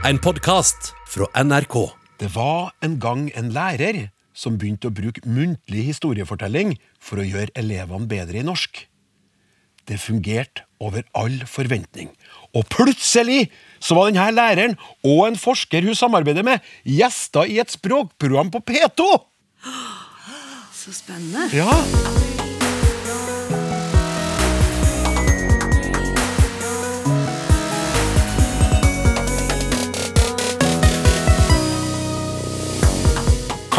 En podkast fra NRK. Det var en gang en lærer som begynte å bruke muntlig historiefortelling for å gjøre elevene bedre i norsk. Det fungerte over all forventning. Og plutselig så var denne læreren og en forsker hun samarbeider med, gjester i et språkprogram på P2! Så spennende. Ja,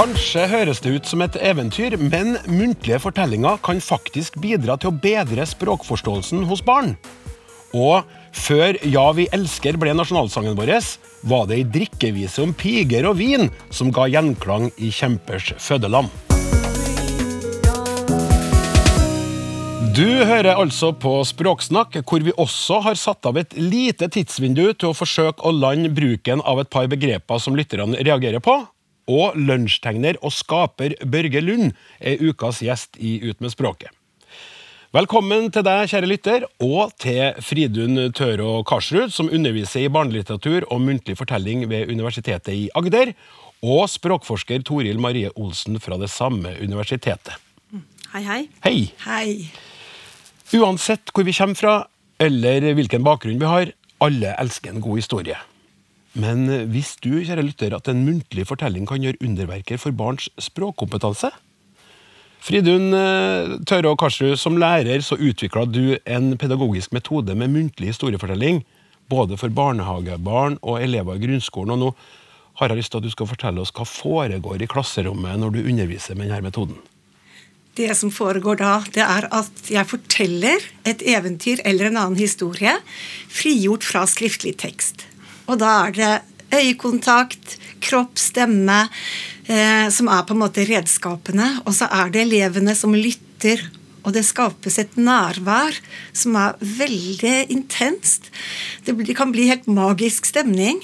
Kanskje høres det ut som et eventyr, men muntlige fortellinger kan faktisk bidra til å bedre språkforståelsen hos barn. Og før Ja, vi elsker ble nasjonalsangen vår, var det ei drikkevise om piger og vin som ga gjenklang i kjempers fødeland. Du hører altså på Språksnakk, hvor vi også har satt av et lite tidsvindu til å forsøke å lande bruken av et par begreper som lytterne reagerer på. Og lunsjtegner og skaper Børge Lund er ukas gjest i Ut med språket. Velkommen til deg, kjære lytter, og til Fridun Tørå Karsrud, som underviser i barnelitteratur og muntlig fortelling ved Universitetet i Agder, og språkforsker Toril Marie Olsen fra det samme universitetet. Hei, hei. Hei! Hei. Uansett hvor vi kommer fra, eller hvilken bakgrunn vi har, alle elsker en god historie. Men visste du, kjære lytter, at en muntlig fortelling kan gjøre underverker for barns språkkompetanse? Fridun eh, og Karsrud, som lærer så utvikla du en pedagogisk metode med muntlig historiefortelling, både for barnehagebarn og elever i grunnskolen. Og nå har jeg lyst til at du skal fortelle oss hva foregår i klasserommet når du underviser med denne metoden. Det som foregår da, det er at jeg forteller et eventyr eller en annen historie frigjort fra skriftlig tekst. Og da er det øyekontakt, kropp, stemme eh, som er på en måte redskapene. Og så er det elevene som lytter, og det skapes et nærvær som er veldig intenst. Det, kan bli helt magisk stemning,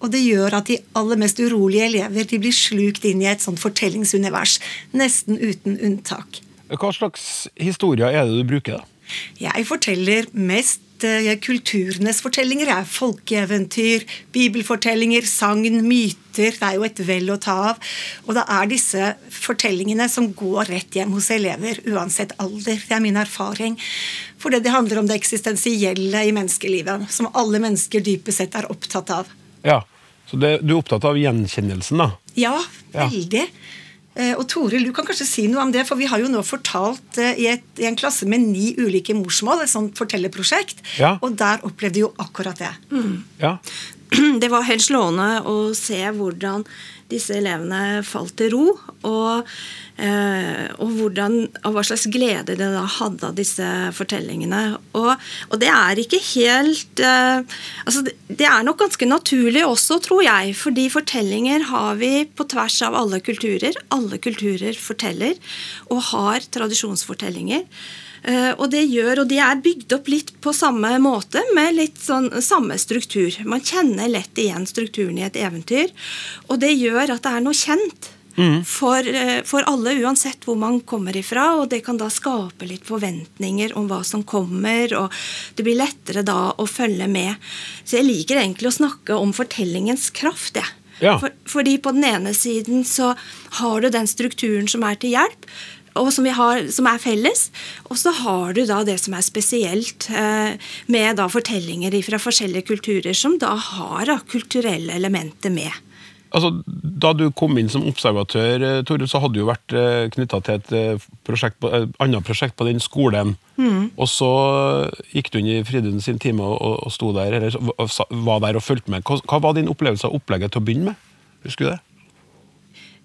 og det gjør at de aller mest urolige elever de blir slukt inn i et sånt fortellingsunivers. Nesten uten unntak. Hva slags historier er det du bruker? da? Jeg forteller mest eh, kulturenes fortellinger. Jeg er folkeeventyr, bibelfortellinger, sagn, myter. Det er jo et vel å ta av. Og det er disse fortellingene som går rett hjem hos elever, uansett alder. Det er min erfaring. Fordi det handler om det eksistensielle i menneskelivet, som alle mennesker dypest sett er opptatt av. Ja, Så det, du er opptatt av gjenkjennelsen, da? Ja, Ja. veldig. Eh, Og Toril, du kan kanskje si noe om det, for vi har jo nå fortalt eh, i, et, i en klasse med ni ulike morsmål, et sånt fortellerprosjekt, Ja. og der opplevde du jo akkurat det. Ja. Det var helt slående å se hvordan disse elevene falt til ro, og, eh, og hvordan, og hva slags glede de da hadde av disse fortellingene. Og, og det er ikke helt eh, altså det, det er nok ganske naturlig også, tror jeg, fordi fortellinger har vi på tvers av alle kulturer. Alle kulturer forteller, og har tradisjonsfortellinger. Eh, og det gjør, og de er bygd opp litt på samme måte, med litt sånn samme struktur. Man kjenner lett igjen strukturen i et eventyr, og det gjør at det er noe kjent. For, eh, for alle, uansett hvor man kommer ifra, og det kan da skape litt forventninger om hva som kommer, og det blir lettere da å følge med. Så jeg liker egentlig å snakke om fortellingens kraft, jeg. Ja. For, fordi på den ene siden så har du den strukturen som er til hjelp, og som, vi har, som er felles. Og så har du da det som er spesielt, eh, med da fortellinger fra forskjellige kulturer som da har da, kulturelle elementer med. Altså, Da du kom inn som observatør, Tore, så hadde du jo vært eh, knytta til et eh, prosjekt eh, annet prosjekt på den skolen. Og så gikk du inn i Fridun sin time og, og, sto der, eller var der og fulgte med. Hva, hva var din opplevelse av opplegget til å begynne med? Husker du det?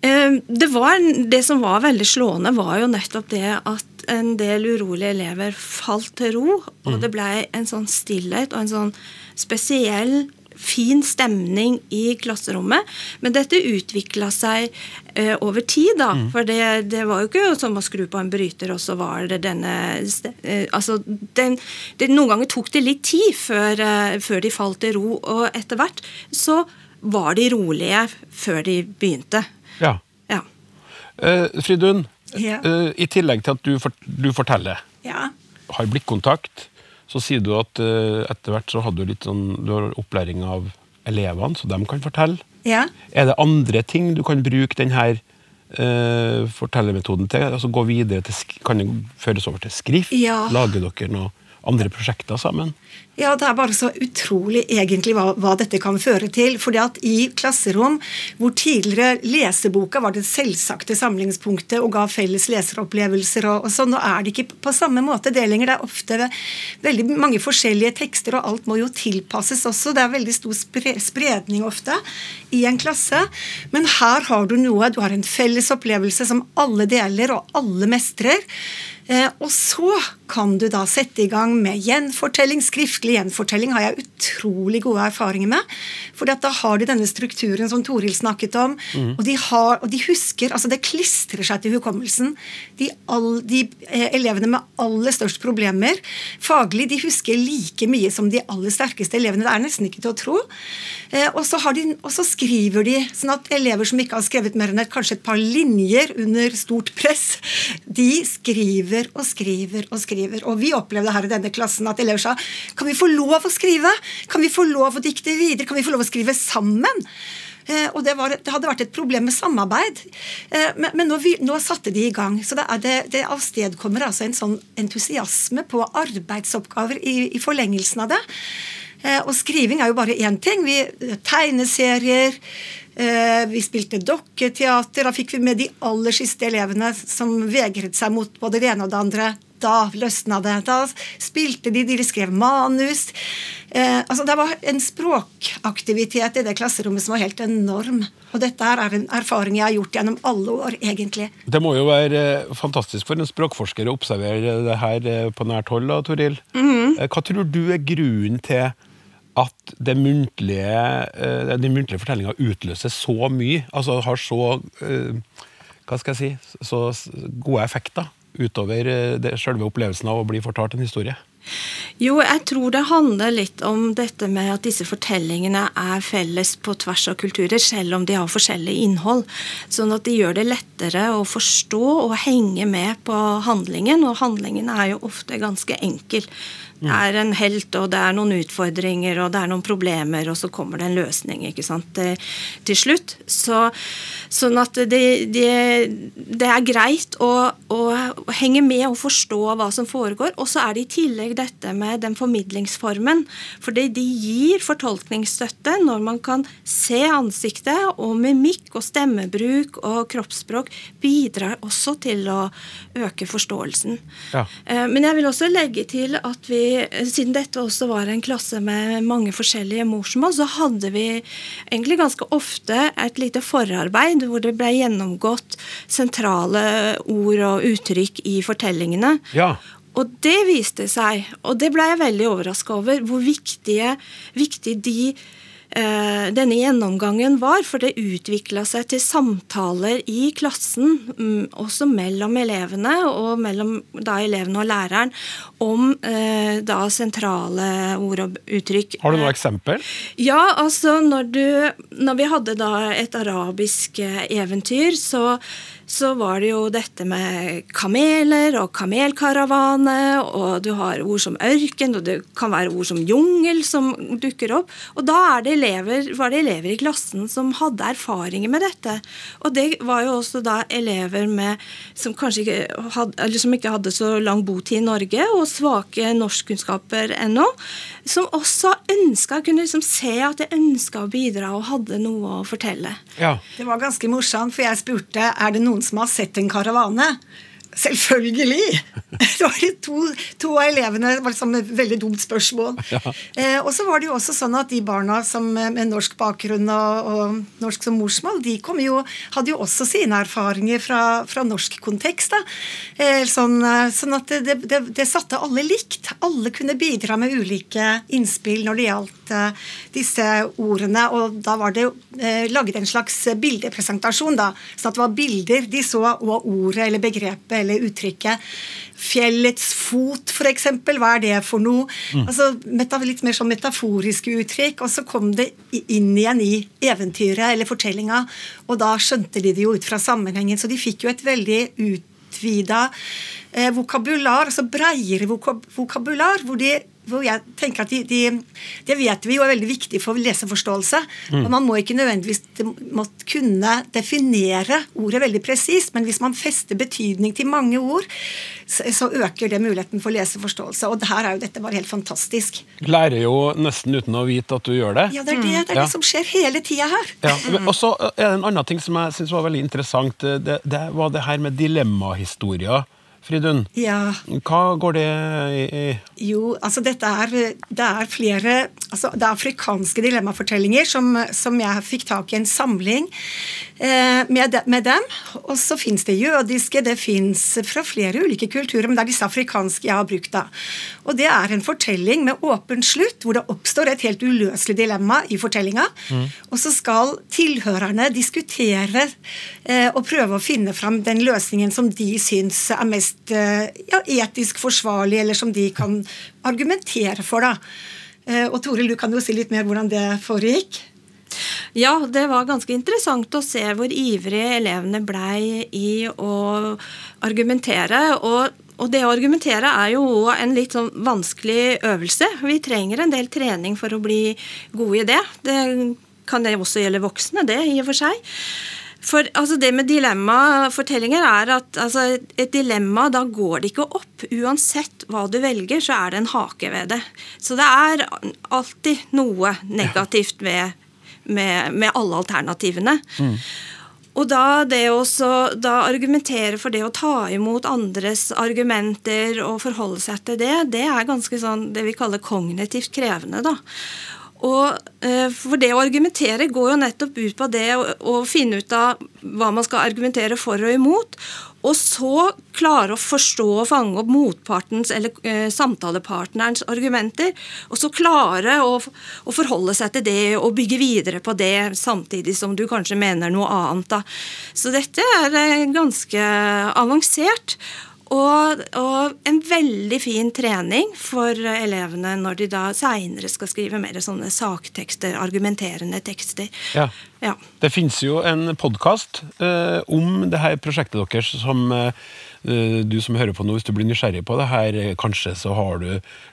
Eh, Det, var, det som var veldig slående, var jo nettopp det at en del urolige elever falt til ro. Og det ble en sånn stillhet og en sånn spesiell, fin stemning i klasserommet. Men dette utvikla seg eh, over tid, da. For det, det var jo ikke som å skru på en bryter, og så var det denne eh, Altså, den, det, noen ganger tok det litt tid før, eh, før de falt til ro, og etter hvert så var de rolige før de begynte. Ja. Ja. Uh, Fridun, Ja. Uh, i tillegg til at du, fort, du forteller, Ja. har blikkontakt, så sier du at uh, etter hvert så hadde du litt sånn du har opplæring av elevene, så de kan fortelle. Ja. Er det andre ting du kan bruke denne fortellermetoden til? Altså gå videre til, Kan det føres over til skrift? Ja. Lager dere noen andre prosjekter sammen? Ja, det er bare så utrolig egentlig hva, hva dette kan føre til. fordi at i klasserom, hvor tidligere leseboka var det selvsagte samlingspunktet og ga felles leseropplevelser og, og sånn, nå er det ikke på samme måte det lenger. Det er ofte veldig mange forskjellige tekster, og alt må jo tilpasses også. Det er veldig stor spre, spredning ofte i en klasse. Men her har du noe, du har en felles opplevelse som alle deler og alle mestrer. Eh, og så kan du da sette i gang med gjenfortelling. Skriftlig gjenfortelling har jeg utrolig gode erfaringer med. For da har de denne strukturen som Toril snakket om. Og, de har, og de husker altså Det klistrer seg til hukommelsen. De, all, de eh, elevene med aller størst problemer faglig, de husker like mye som de aller sterkeste elevene. Det er nesten ikke til å tro. Eh, og, så de, og så skriver de, sånn at elever som ikke har skrevet mer enn et, kanskje et par linjer under stort press, de skriver og skriver og skriver. Og vi opplevde her i denne klassen at elever sa kan vi få lov å skrive? Kan vi få lov å dikte videre? Kan vi få lov å skrive sammen? Eh, og det, var, det, hadde vært et problem med samarbeid. Eh, men, men nå, vi, nå, satte de i gang. Så det, det, det avstedkommer altså en sånn entusiasme på arbeidsoppgaver i, i forlengelsen av det. Eh, og skriving er jo bare én ting. Vi, tegneserier. Eh, vi spilte dokketeater. Da fikk vi med de aller siste elevene som vegret seg mot både det ene og det andre. Da løsna det. Da spilte de, de skrev manus. Eh, altså Det var en språkaktivitet i det klasserommet som var helt enorm. Og dette her er en erfaring jeg har gjort gjennom alle år, egentlig. Det må jo være eh, fantastisk for en språkforsker å observere det her eh, på nært hold, da, Toril. Eh, Hva tror du er grunnen til at muntlige, eh, den muntlige fortellinga utløser så mye? Altså har så eh, Hva skal jeg si Så gode effekter utover eh, selve opplevelsen av å bli fortalt en historie? Jo, jeg tror det handler litt om dette med at disse fortellingene er felles på tvers av kulturer, selv om de har forskjellig innhold. Sånn at de gjør det lettere å forstå og henge med på handlingen. Og handlingen er jo ofte ganske enkel. Det er en helt, og det er noen utfordringer, og det er noen problemer, og så kommer det en løsning ikke sant, til, til slutt. Så, sånn at det, det, det er greit å, å henge med og forstå hva som foregår. Og så er det i tillegg dette med den formidlingsformen. Fordi de gir fortolkningsstøtte når man kan se ansiktet, og mimikk og stemmebruk og kroppsspråk bidrar også til å øke forståelsen. Ja. Eh, Men jeg vil også legge til at vi, siden dette også var en klasse med mange forskjellige morsmål, så hadde vi egentlig ganske ofte et lite forarbeid hvor det ble gjennomgått sentrale ord og uttrykk i fortellingene. Ja. Og det viste seg, og det ble jeg veldig overraska over, hvor viktige, viktige de denne gjennomgangen var, for det utvikla seg til samtaler i klassen, mm, også mellom elevene og mellom da elevene og læreren, om eh, da sentrale ord og uttrykk. Har du noe eksempel? Ja, altså når du Når vi hadde da et arabisk eh, eventyr, så, så var det jo dette med kameler og kamelkaravane, og du har ord som ørken, og det kan være ord som jungel som dukker opp. Og da er det elever, var det elever i klassen som hadde erfaringer med dette. Og det var jo også da elever med, som kanskje ikke hadde, eller som ikke hadde så lang botid i Norge, og svake norskkunnskaper ennå, som også ønska, kunne liksom se at de ønska å bidra og hadde noe å fortelle. Ja. Det var ganske morsomt, for jeg spurte er det noen som har sett en karavane. Selvfølgelig! Det var de to, to av elevene det var liksom et veldig dumt spørsmål. Eh, og så var det jo også sånn at de barna som, eh, med norsk bakgrunn og, og norsk som morsmål, de kom jo, hadde jo også sine erfaringer fra, fra norsk kontekst. da. Eh, sånn, eh, sånn at det, det, det satte alle likt. Alle kunne bidra med ulike innspill når det gjaldt eh, disse ordene. Og da var det eh, laget en slags bildepresentasjon, da. Sånn at det var bilder de så, og ordet eller begrepet eller uttrykket. Fjellets fot, eksempel, hva er det for noe? Altså, meta, litt mer sånn metaforiske uttrykk. Og så kom det inn igjen i eventyret eller fortellinga, og da skjønte de det jo ut fra sammenhengen. Så de fikk jo et veldig utvida eh, vokabular, altså breiere vokab vokabular, hvor de hvor jeg tenker at de, de, Det vet vi jo er veldig viktig for leseforståelse. Mm. og Man må ikke nødvendigvis måtte kunne definere ordet veldig presist, men hvis man fester betydning til mange ord, så, så, øker det muligheten for leseforståelse. Og her er jo dette bare helt fantastisk. Lærer jo nesten uten å vite at du gjør det. Ja, det er det, det, er det som skjer hele tida her. Ja. Og så er det en annen ting som jeg syns var veldig interessant. Det, det var det her med dilemmahistorier Fridun, ja. hva går det i? Jo, altså dette er, det er flere altså Det er afrikanske dilemmafortellinger som, som jeg fikk tak i en samling eh, med, de, med, dem. Og så fins det jødiske, det fins fra flere ulike kulturer, men det er disse afrikanske jeg har brukt. da. Og det er en fortelling med åpen slutt, hvor det oppstår et helt uløselig dilemma i fortellinga. Mm. Og så skal tilhørerne diskutere eh, og prøve å finne fram den løsningen som de syns er mest eh, ja, etisk forsvarlig, eller som de kan argumentere for. da. Eh, og Toril, du kan jo si litt mer hvordan det foregikk? Ja, det var ganske interessant å se hvor ivrige elevene blei i å argumentere. og og det å argumentere er jo en litt sånn vanskelig øvelse. Vi trenger en del trening for å bli gode i det. Det kan det også gjelde voksne, det i og for seg. For altså, Det med dilemmafortellinger er at altså, et dilemma, da går det ikke opp. Uansett hva du velger, så er det en hake ved det. Så det er alltid noe negativt ved, med, med alle alternativene. Mm. Og da det å da argumentere for det å ta imot andres argumenter og forholde seg til det, det er ganske sånn det vi kaller kognitivt krevende. da. Og eh, for Det å argumentere går jo nettopp ut på det å, å, finne ut av hva man skal argumentere for og imot. Og så klare å forstå og fange opp motpartens eller eh, samtalepartnerens argumenter. Og så klare å, å, forholde seg til det og bygge videre på det, samtidig som du kanskje mener noe annet. Da. Så dette er eh, ganske avansert. Og, og, en veldig fin trening for elevene når de da seinere skal skrive mer sånne saktekster, argumenterende tekster. Ja. ja. Det fins jo en podkast eh, om det her prosjektet deres som eh, du som hører på nå, hvis du blir nysgjerrig på det her, kanskje så har du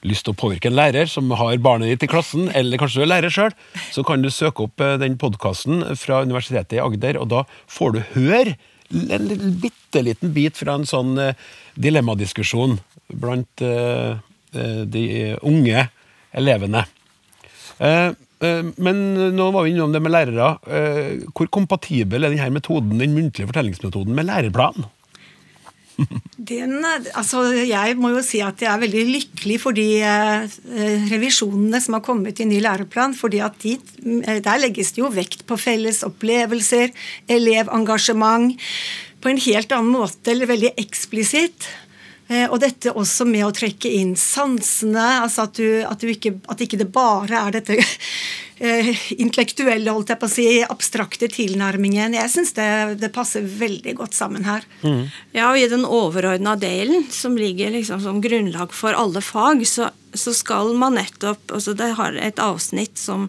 lyst til å påvirke en lærer som har barnet ditt i klassen, eller kanskje du er lærer sjøl, så kan du søke opp eh, den podkasten fra Universitetet i Agder, og da får du høre en bitte liten bit fra en sånn uh, dilemmadiskusjon blant uh, de unge elevene. Men nå var vi innom det med lærere. Hvor kompatibel er denne metoden, den muntlige fortellingsmetoden med lærerplanen? Den, altså jeg må jo si at jeg er veldig lykkelig for de eh, revisjonene som har kommet i ny læreplan. fordi de, eh, Der legges det jo vekt på felles opplevelser, elevengasjement, på en helt annen måte, eller veldig eksplisitt. Eh, og dette også med å trekke inn sansene, altså at, du, at, du ikke, at ikke det bare er dette intellektuelle, holdt jeg på å si, abstrakte tilnærmingen. Jeg syns det, det, passer veldig godt sammen her. Mm. Ja, og i den overordna delen, som ligger liksom som grunnlag for alle fag, så så skal man nettopp altså Det har et avsnitt som,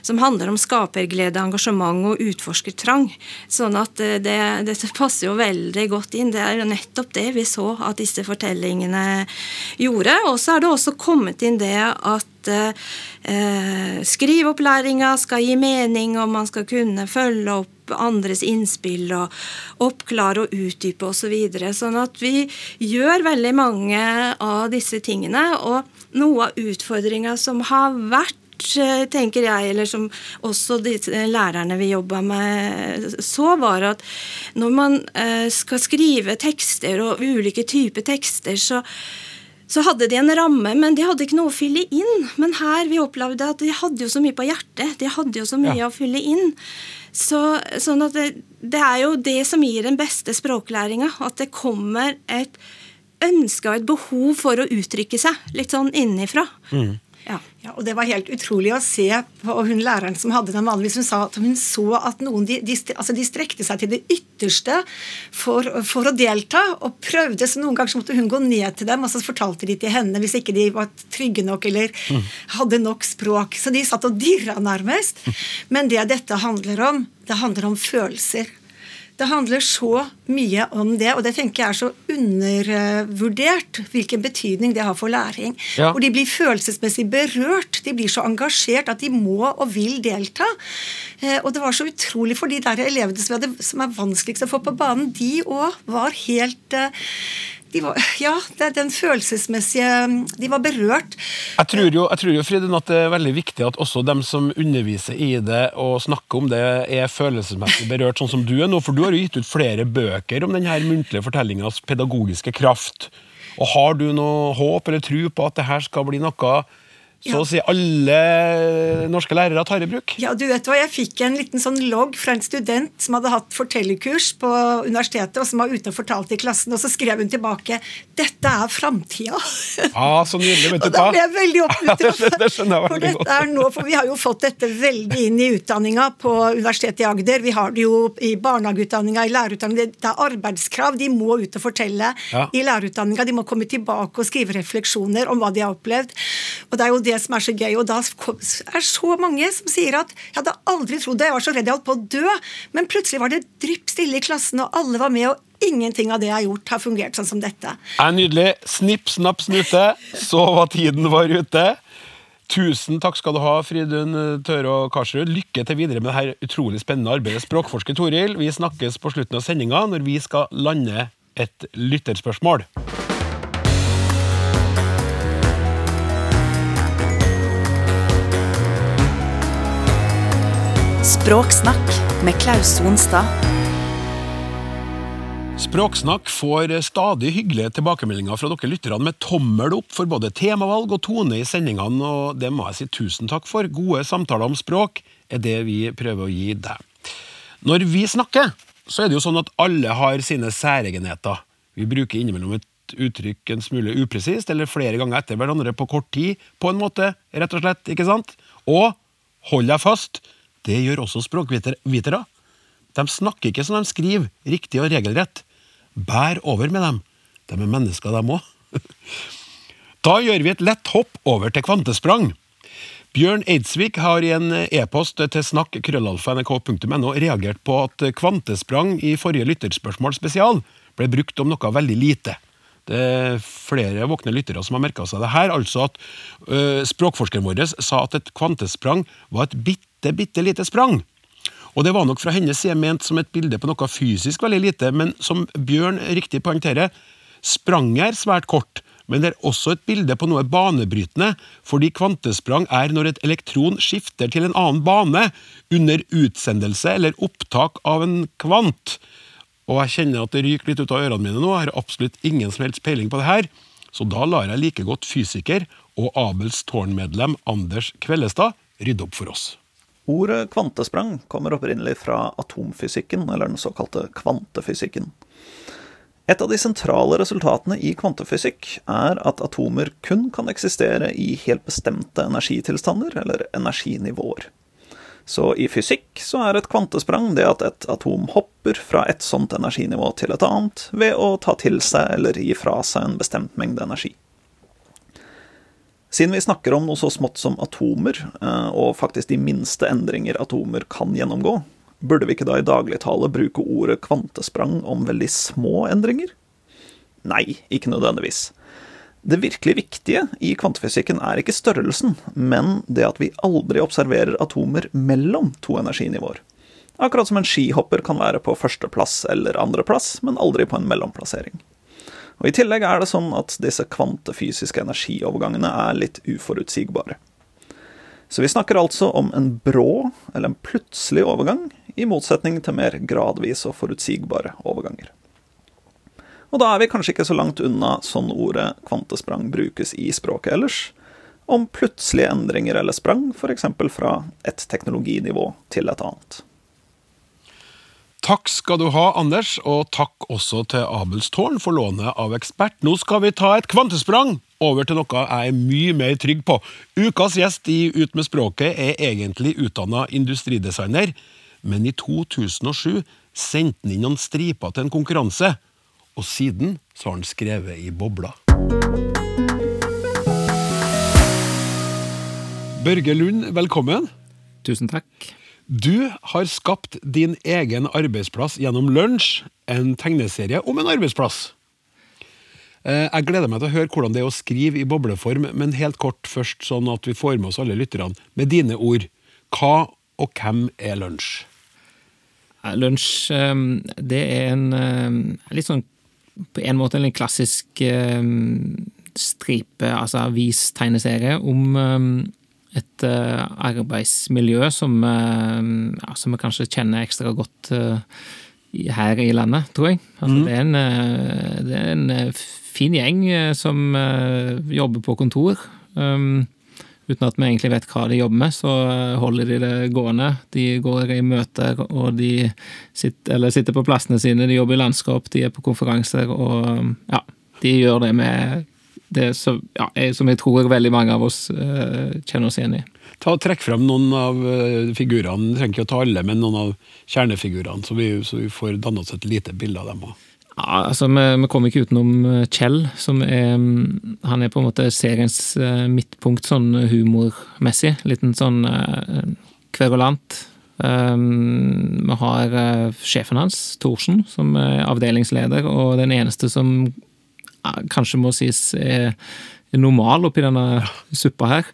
som handler om skaperglede, engasjement og utforskertrang. Sånn at eh, det, dette passer jo veldig godt inn. Det er jo nettopp det vi så at disse fortellingene gjorde. Og så er det også kommet inn det at eh, skriveopplæringa skal gi mening, og man skal kunne følge opp andres innspill og oppklare og utdype osv. Så videre. sånn at vi gjør veldig mange av disse tingene. og noe av utfordringa som har vært eh, tenker jeg, eller som også de lærerne vi jobba med så, var at når man eh, skal skrive tekster og ulike typer tekster, så, så hadde de en ramme, men de hadde ikke noe å fylle inn. Men her vi opplevde at de hadde jo så mye på hjertet. De hadde jo så mye ja. å fylle inn. Så, sånn at det, det, er jo det som gir den beste språklæringa. At det kommer et ønske og et behov for å uttrykke seg litt sånn innenfra. Mm. Ja. ja. og Det var helt utrolig å se på hun læreren som hadde den vanligvis. Hun sa at hun så at noen de, de, altså de strekte seg til det ytterste for, for, å delta, og prøvde. så Noen ganger så måtte hun gå ned til dem, og så fortalte de til henne hvis ikke de var trygge nok eller mm. hadde nok språk. Så de satt og dirra nærmest. Men det dette handler om, det handler om følelser. Det handler så mye om det, og det tenker jeg er så undervurdert hvilken betydning det har for læring. Ja. Hvor de blir følelsesmessig berørt. De blir så engasjert at de må og vil delta. Eh, Og det var så utrolig for de der elevene som er vanskeligst å få på banen, de òg var helt eh, de var, Ja, det er den følelsesmessige De var berørt. Jeg tror jo, jeg tror jo Friden, at det er veldig viktig at også dem som underviser i det og snakker om det, er følelsesmessig berørt, sånn som du er nå. For du har jo gitt ut flere bøker om denne muntlige fortellingas pedagogiske kraft. Og Har du noe håp eller tro på at det her skal bli noe så å si alle norske lærere tar i bruk? Ja, du vet hva, Jeg fikk en liten sånn logg fra en student som hadde hatt fortellerkurs på universitetet, og som var ute og fortalte i klassen, og så skrev hun tilbake 'Dette er framtida'. Ja, så nydelig. Vet Og du da hva? ble jeg veldig oppmuntret. Det- det skjønner jeg For veldig dette er nå, for vi har jo fått dette veldig inn i utdanninga på Universitetet i Agder. Vi har det jo i barnehageutdanninga, i lærerutdanninga. Det er arbeidskrav. De må ut og fortelle Ja. i lærerutdanninga. De må komme tilbake og skrive refleksjoner om hva de har opplevd. Og det er jo det som er så gøy. Og da er så mange som sier at jeg hadde aldri trodd det, jeg var så redd jeg holdt på å dø. Men plutselig var det drypp stille i klassen, og alle var med. og Ingenting av det jeg har gjort, har fungert sånn som dette. er nydelig. Snipp, snapp, snute. Så var tiden var ute. Tusen takk skal du ha, Fridun Tørå Karsrud. Lykke til videre med dette utrolig spennende arbeidet. Språkforsker Toril, vi snakkes på slutten av sendinga når vi skal lande et lytterspørsmål. Språksnakk med Klaus Sonstad. Språksnakk får stadig hyggelige tilbakemeldinger fra dere lytterne med tommel opp for både temavalg og tone i sendingene, og det må jeg si tusen takk for. Gode samtaler om språk er det vi prøver å gi deg. Når vi snakker, så er det jo sånn at alle har sine særegenheter. Vi bruker innimellom et uttrykk en smule upresist, eller flere ganger etter hverandre på kort tid, på en måte, rett og slett, ikke sant? Og, hold deg fast, det gjør også språkvitere. De snakker ikke som de skriver, riktig og regelrett. Bær over med dem. De er mennesker, dem òg. Da gjør vi et lett hopp over til kvantesprang. Bjørn Eidsvik har i en e-post til snakk.krøllalfa.nrk.no reagert på at kvantesprang i forrige lytterspørsmål spesial ble brukt om noe veldig lite. Det er flere våkne lyttere som har merka seg det her. Altså at øh, språkforskeren vår sa at et kvantesprang var et bitte, bitte lite sprang. Og det var nok fra hennes side ment som et bilde på noe fysisk veldig lite, men som Bjørn riktig poengterer, spranget er svært kort, men det er også et bilde på noe banebrytende, fordi kvantesprang er når et elektron skifter til en annen bane under utsendelse eller opptak av en kvant. Og jeg kjenner at det ryker litt ut av ørene mine nå, jeg har absolutt ingen som helst peiling på det her, så da lar jeg like godt fysiker og Abels tårnmedlem Anders Kvellestad rydde opp for oss. Ordet kvantesprang kommer opprinnelig fra atomfysikken, eller den såkalte kvantefysikken. Et av de sentrale resultatene i kvantefysikk er at atomer kun kan eksistere i helt bestemte energitilstander, eller energinivåer. Så i fysikk så er et kvantesprang det at et atom hopper fra et sånt energinivå til et annet ved å ta til seg eller gi fra seg en bestemt mengde energi. Siden vi snakker om noe så smått som atomer, eh, og faktisk de minste endringer atomer kan gjennomgå, burde vi ikke da i dagligtale bruke ordet kvantesprang om veldig små endringer? Nei, ikke nødvendigvis. Det virkelig viktige i kvantefysikken er ikke størrelsen, men det at vi aldri observerer atomer mellom to energinivåer. Akkurat som en skihopper kan være på førsteplass eller andreplass, men aldri på en mellomplassering. Og I tillegg er det sånn at disse kvantefysiske energiovergangene er litt uforutsigbare. Så vi snakker altså om en brå, eller en plutselig overgang, i motsetning til mer gradvis og forutsigbare overganger. Og da er vi kanskje ikke så langt unna sånn ordet kvantesprang brukes i språket ellers, om plutselige endringer eller sprang, f.eks. fra et teknologinivå til et annet. Takk skal du ha, Anders, og takk også til Abelstårn for lånet av ekspert. Nå skal vi ta et kvantesprang over til noe jeg er mye mer trygg på. Ukas gjest i Ut med språket er egentlig utdanna industridesigner, men i 2007 sendte han inn noen striper til en konkurranse, og siden så har han skrevet i bobla. Børge Lund, velkommen. Tusen takk. Du har skapt din egen arbeidsplass gjennom Lunsj, en tegneserie om en arbeidsplass. Eh, Jeg gleder meg til å høre hvordan det er å skrive i bobleform, men helt kort først, sånn at vi får med oss alle lytterne, med dine ord. Hva og hvem er Lunsj? Lunsj, eh, det er en eh, litt sånn på en måte en klassisk eh, stripe, altså avistegneserie, om et eh, arbeidsmiljø som, eh, ja, som vi kanskje kjenner ekstra godt eh, her i landet, tror jeg. Altså, det, er en, det er en fin gjeng som jobber på kontor. Um, uten at vi egentlig vet hva de jobber med, så holder de det gående. De går i møter, og de sitter, eller sitter på plassene sine, de jobber i landskap, de er på konferanser, og ja, de gjør det med det som, ja, som jeg tror veldig mange av oss uh, kjenner oss igjen i. Ta og Trekk fram noen av uh, figurene, trenger ikke å ta alle, men noen av kjernefigurene, så vi, så vi får danne oss et lite bilde av dem òg. Ja, altså, vi, vi kommer ikke utenom eh, Kjell, som er mm, Han er på en måte seriens uh, midtpunkt sånn humormessig. Liten sånn uh, kverulant. Um, vi har sjefen hans, Thorsen, som er avdelingsleder, og den eneste som kanskje må sies er er normal oppi denne suppa her.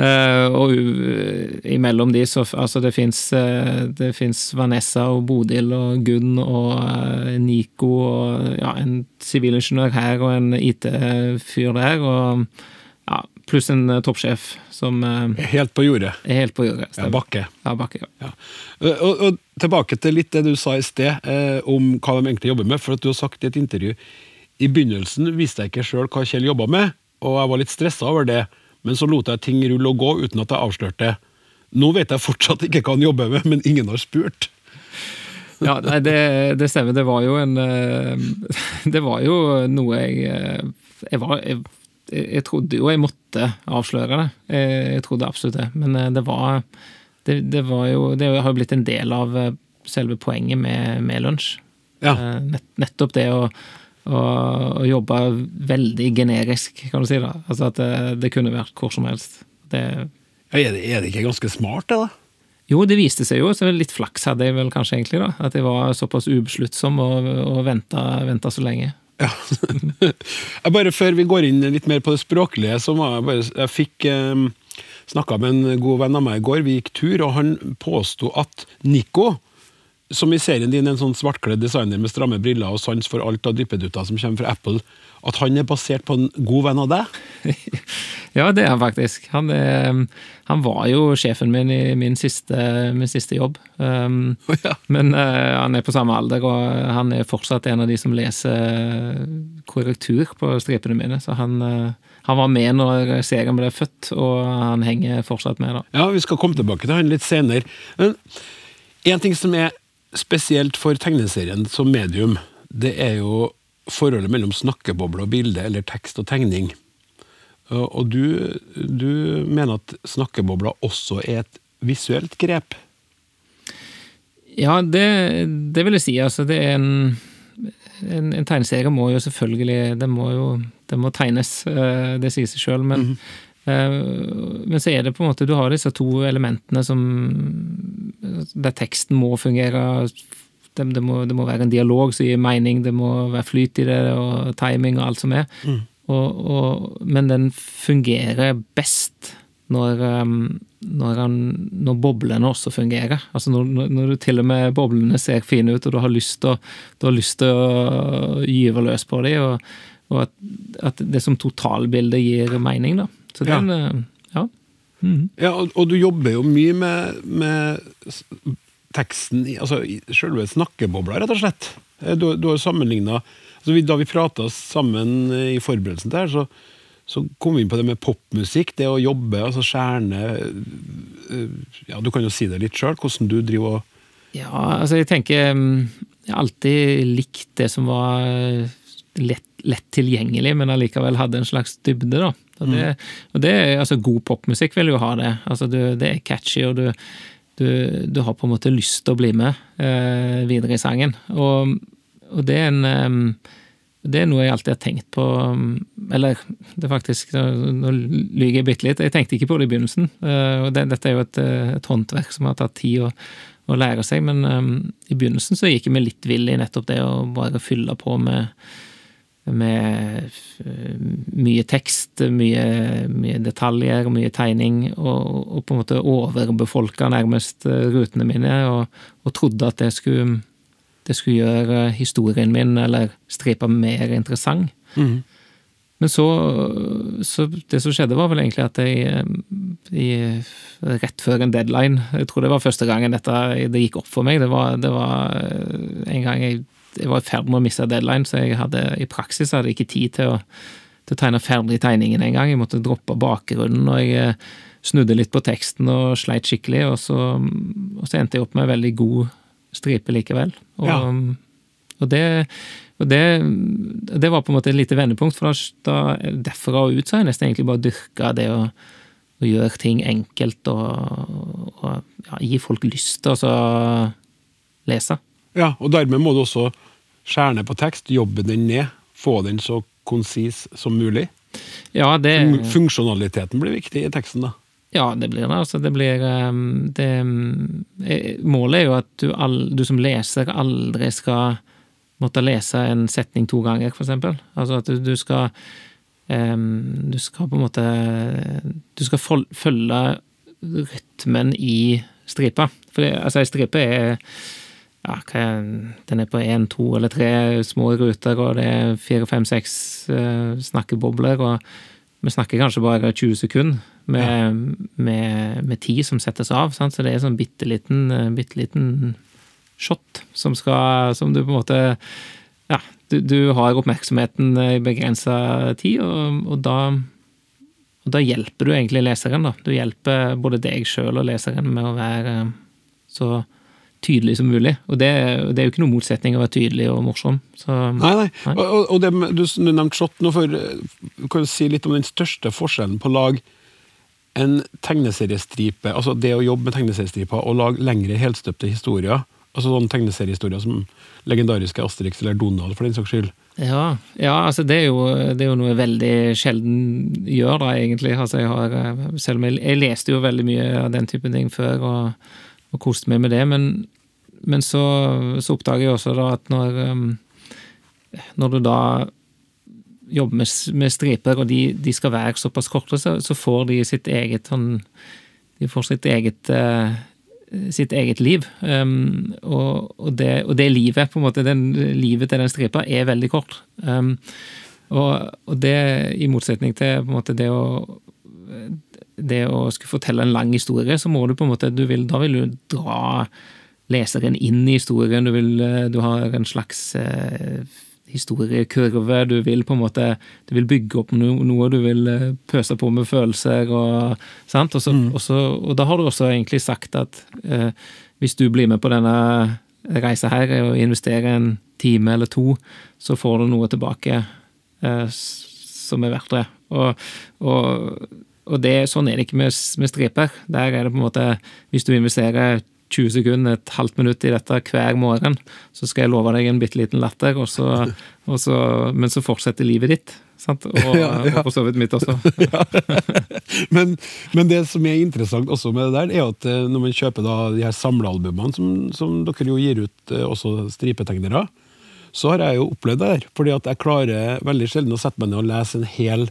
Eh, og imellom de så Altså, det fins det Vanessa og Bodil og Gunn og eh, Nico og ja, en sivilingeniør her og en IT-fyr der, og ja, pluss en eh, toppsjef som eh, Helt på jordet. er helt på jordet. Ja. Bakke. Ja, Bakke. Ja. Ja. Eh, Og, og tilbake til litt det du sa i sted, eh, om hva de egentlig jobber med. For at du har sagt i et intervju I begynnelsen visste jeg ikke sjøl hva Kjell jobba med, og jeg var litt stressa over det. Men så lot jeg ting rulle og gå uten at jeg avslørte. Nå vet jeg fortsatt ikke hva han jobber med, men ingen har spurt. Ja, nei, det, det stemmer. Det var jo en eh, Det var jo noe jeg eh, Jeg var jeg, jeg trodde jo jeg måtte avsløre det. Jeg, jeg trodde absolutt det. Men eh, det var Det, det var jo Det har jo blitt en del av selve poenget med, med lunsj. Ja. Nett, nettopp det å, å, å jobbe veldig generisk, kan du si. da. Altså at det, det kunne vært hvor som helst. Det, Ja, er, det, er det ikke ganske smart, det, da? jo, det viste seg jo, så litt flaks hadde jeg vel kanskje egentlig, da. At jeg var såpass ubesluttsom og, og venta, venta så lenge. Ja. jeg bare Før vi går inn litt mer på det språklige, så må jeg bare Jeg fikk eh, snakka med en god venn av meg i går, vi gikk tur, og han påsto at Nico, som i serien din en sånn svartkledd designer med stramme briller og sans for alt av dippedutter som kommer fra Apple, at han er basert på en god venn av deg? Ja, det er han faktisk. Han, er, han var jo sjefen min i min siste, min siste jobb. Um, Ja. Men uh, han er på samme alder, og han er fortsatt en av de som leser korrektur på stripene mine. Så han, uh, han var med når serien ble født, og han henger fortsatt med, da. Ja, vi skal komme tilbake til han litt senere. Men en ting som er spesielt for tegneserien som medium, det er jo forholdet mellom snakkeboble og bilde, eller tekst og tegning. Og du, du mener at snakkebobla også er et visuelt grep? Ja, det, det vil jeg si. Altså, det er en, en, en tegneserie må jo selvfølgelig Det må jo det må tegnes, eh, det sier seg sjøl, men eh, men så er det på en måte Du har disse to elementene som Der teksten må fungere. Det, det, må, det må være en dialog som gir mening, det må være flyt i det, og timing og alt som er. Og, og, men den fungerer best når, um, når, han, når boblene også fungerer. Altså når, når- du til og med boblene ser fine ut, og du har lyst til å, du har lyst til å gyve løs på dem, og, og at, at det som totalbildet gir mening, da. Så Ja. den, ja. ja. Mhm. Ja, og, og du jobber jo mye med, med teksten i altså, selve snakkebobla, rett og slett. Eh, Du, du har sammenligna altså, Da vi prata sammen eh, i forberedelsen til her, så, så kom vi inn på det med popmusikk. Det å jobbe, altså skjerne eh, Ja, du kan jo si det litt sjøl, hvordan du driver og Ja, altså jeg tenker mm, Jeg har alltid likt det som var lett, lett tilgjengelig, men allikevel hadde en slags dybde, da. Og det, og det altså God popmusikk vil jo ha det. Altså du, det er catchy, og du, du, du har på en måte lyst til å bli med eh, videre i sangen. Og, og det er en eh, det er noe jeg alltid har tenkt på um, Eller det er faktisk Nå lyver jeg bitte litt. Jeg tenkte ikke på det i begynnelsen. Uh, og det, Dette er jo et, uh, et, håndverk som har tatt tid å, å lære seg, men um, i begynnelsen så gikk jeg meg litt vill i nettopp det å bare fylle på med, med uh, mye tekst, mye, mye, detaljer, mye tegning, og, og på en måte overbefolka nærmest rutene mine, og, og trodde at det skulle det skulle gjøre historien min eller stripa mer interessant. Mm. Men så, så, Det som skjedde, var vel egentlig at jeg, jeg, Rett før en deadline Jeg tror det var første gangen dette det gikk opp for meg. Det var, det var en gang jeg, jeg var i ferd med å miste deadline, så jeg hadde i praksis hadde jeg ikke tid til å, til å tegne ferdig tegningen engang. Jeg måtte droppe bakgrunnen, og jeg snudde litt på teksten og sleit skikkelig. Og så, og så endte jeg opp med en veldig god stripe likevel. Og, ja. og, det, og det, det, var på en måte et lite vendepunkt, for da, derfra og ut så har jeg nesten egentlig bare dyrka det å, å, gjøre ting enkelt og, og ja, gi folk lyst til å lese. Ja, og dermed må du også skjære ned på tekst, jobbe den ned, få den så konsis som mulig. Ja, det... Funksjonaliteten blir viktig i teksten, da. Ja, det blir det. Altså, det blir ehm, det, eh, Målet er jo at du, all, du, som leser aldri skal måtte lese en setning to ganger, for eksempel. Altså at du, du skal um, Du skal på en måte Du skal følge rytmen i stripa. For det, altså, ei stripe er ja, den er på én, to eller tre små ruter, og det er fire, fem, seks uh, snakkebobler, og vi snakker kanskje bare 20 sekunder med, med, med tid som settes av. Sant? Så det er sånn bitte liten, eh, bitte liten shot som skal Som du på en måte Ja, du, du har oppmerksomheten i begrensa tid, og, og, da og da hjelper du egentlig leseren, da. Du hjelper både deg sjøl og leseren med å være så tydelig som mulig. Og det, det, er jo ikke noe motsetning å være tydelig og morsom. Så, nei, nei. nei. Og, og det, du, du nevnte shot nå, for kan du si litt om den største forskjellen på å lage en tegneseriestripe, altså det å jobbe med tegneseriestriper og lage lengre helstøpte historier, altså sånne tegneseriehistorier som legendariske Asterix eller Donald, for den saks skyld. Ja, ja altså det er, jo, det er, jo, noe jeg veldig sjelden gjør, da, egentlig. Altså jeg har, selv om jeg, jeg, leste jo veldig mye av den type ting før, og, og koste meg med det, men, men så, så, oppdager jeg også at når, um, når du da jobber med, med striper, og de, de, skal være såpass korte, så, så, får de sitt eget sånn De får sitt eget uh, sitt eget liv. Um, og, og, det, og, det, livet, på en måte, den, livet til den stripa, er veldig kort. Um, og, og, det, i motsetning til på en måte, det å det å skulle fortelle en lang historie, så må du på en måte du vil, Da vil du dra leseren inn i historien. Du, vil, du har en slags eh, historiekurve. Du vil på en måte du vil bygge opp noe, du vil eh, pøse på med følelser. Og, sant? Også, mm. også, og da har du også egentlig sagt at eh, hvis du blir med på denne reisa her og investerer en time eller to, så får du noe tilbake eh, som er verdt det. Og, og, og det, sånn er det ikke med, med striper. Der er det på en måte Hvis du investerer 20 sekunder, et halvt minutt i dette hver morgen, så skal jeg love deg en bitte liten latter, og så, og så, men så fortsetter livet ditt. Sant? Og, ja, ja. og for så vidt mitt også. ja. men, men, det som er interessant også med det der, er at eh, når man kjøper da de her samlealbumene, som, som dere jo gir ut eh, også stripetegnere, så har jeg jo opplevd det der. Fordi at jeg klarer veldig sjelden å sette meg ned og lese en hel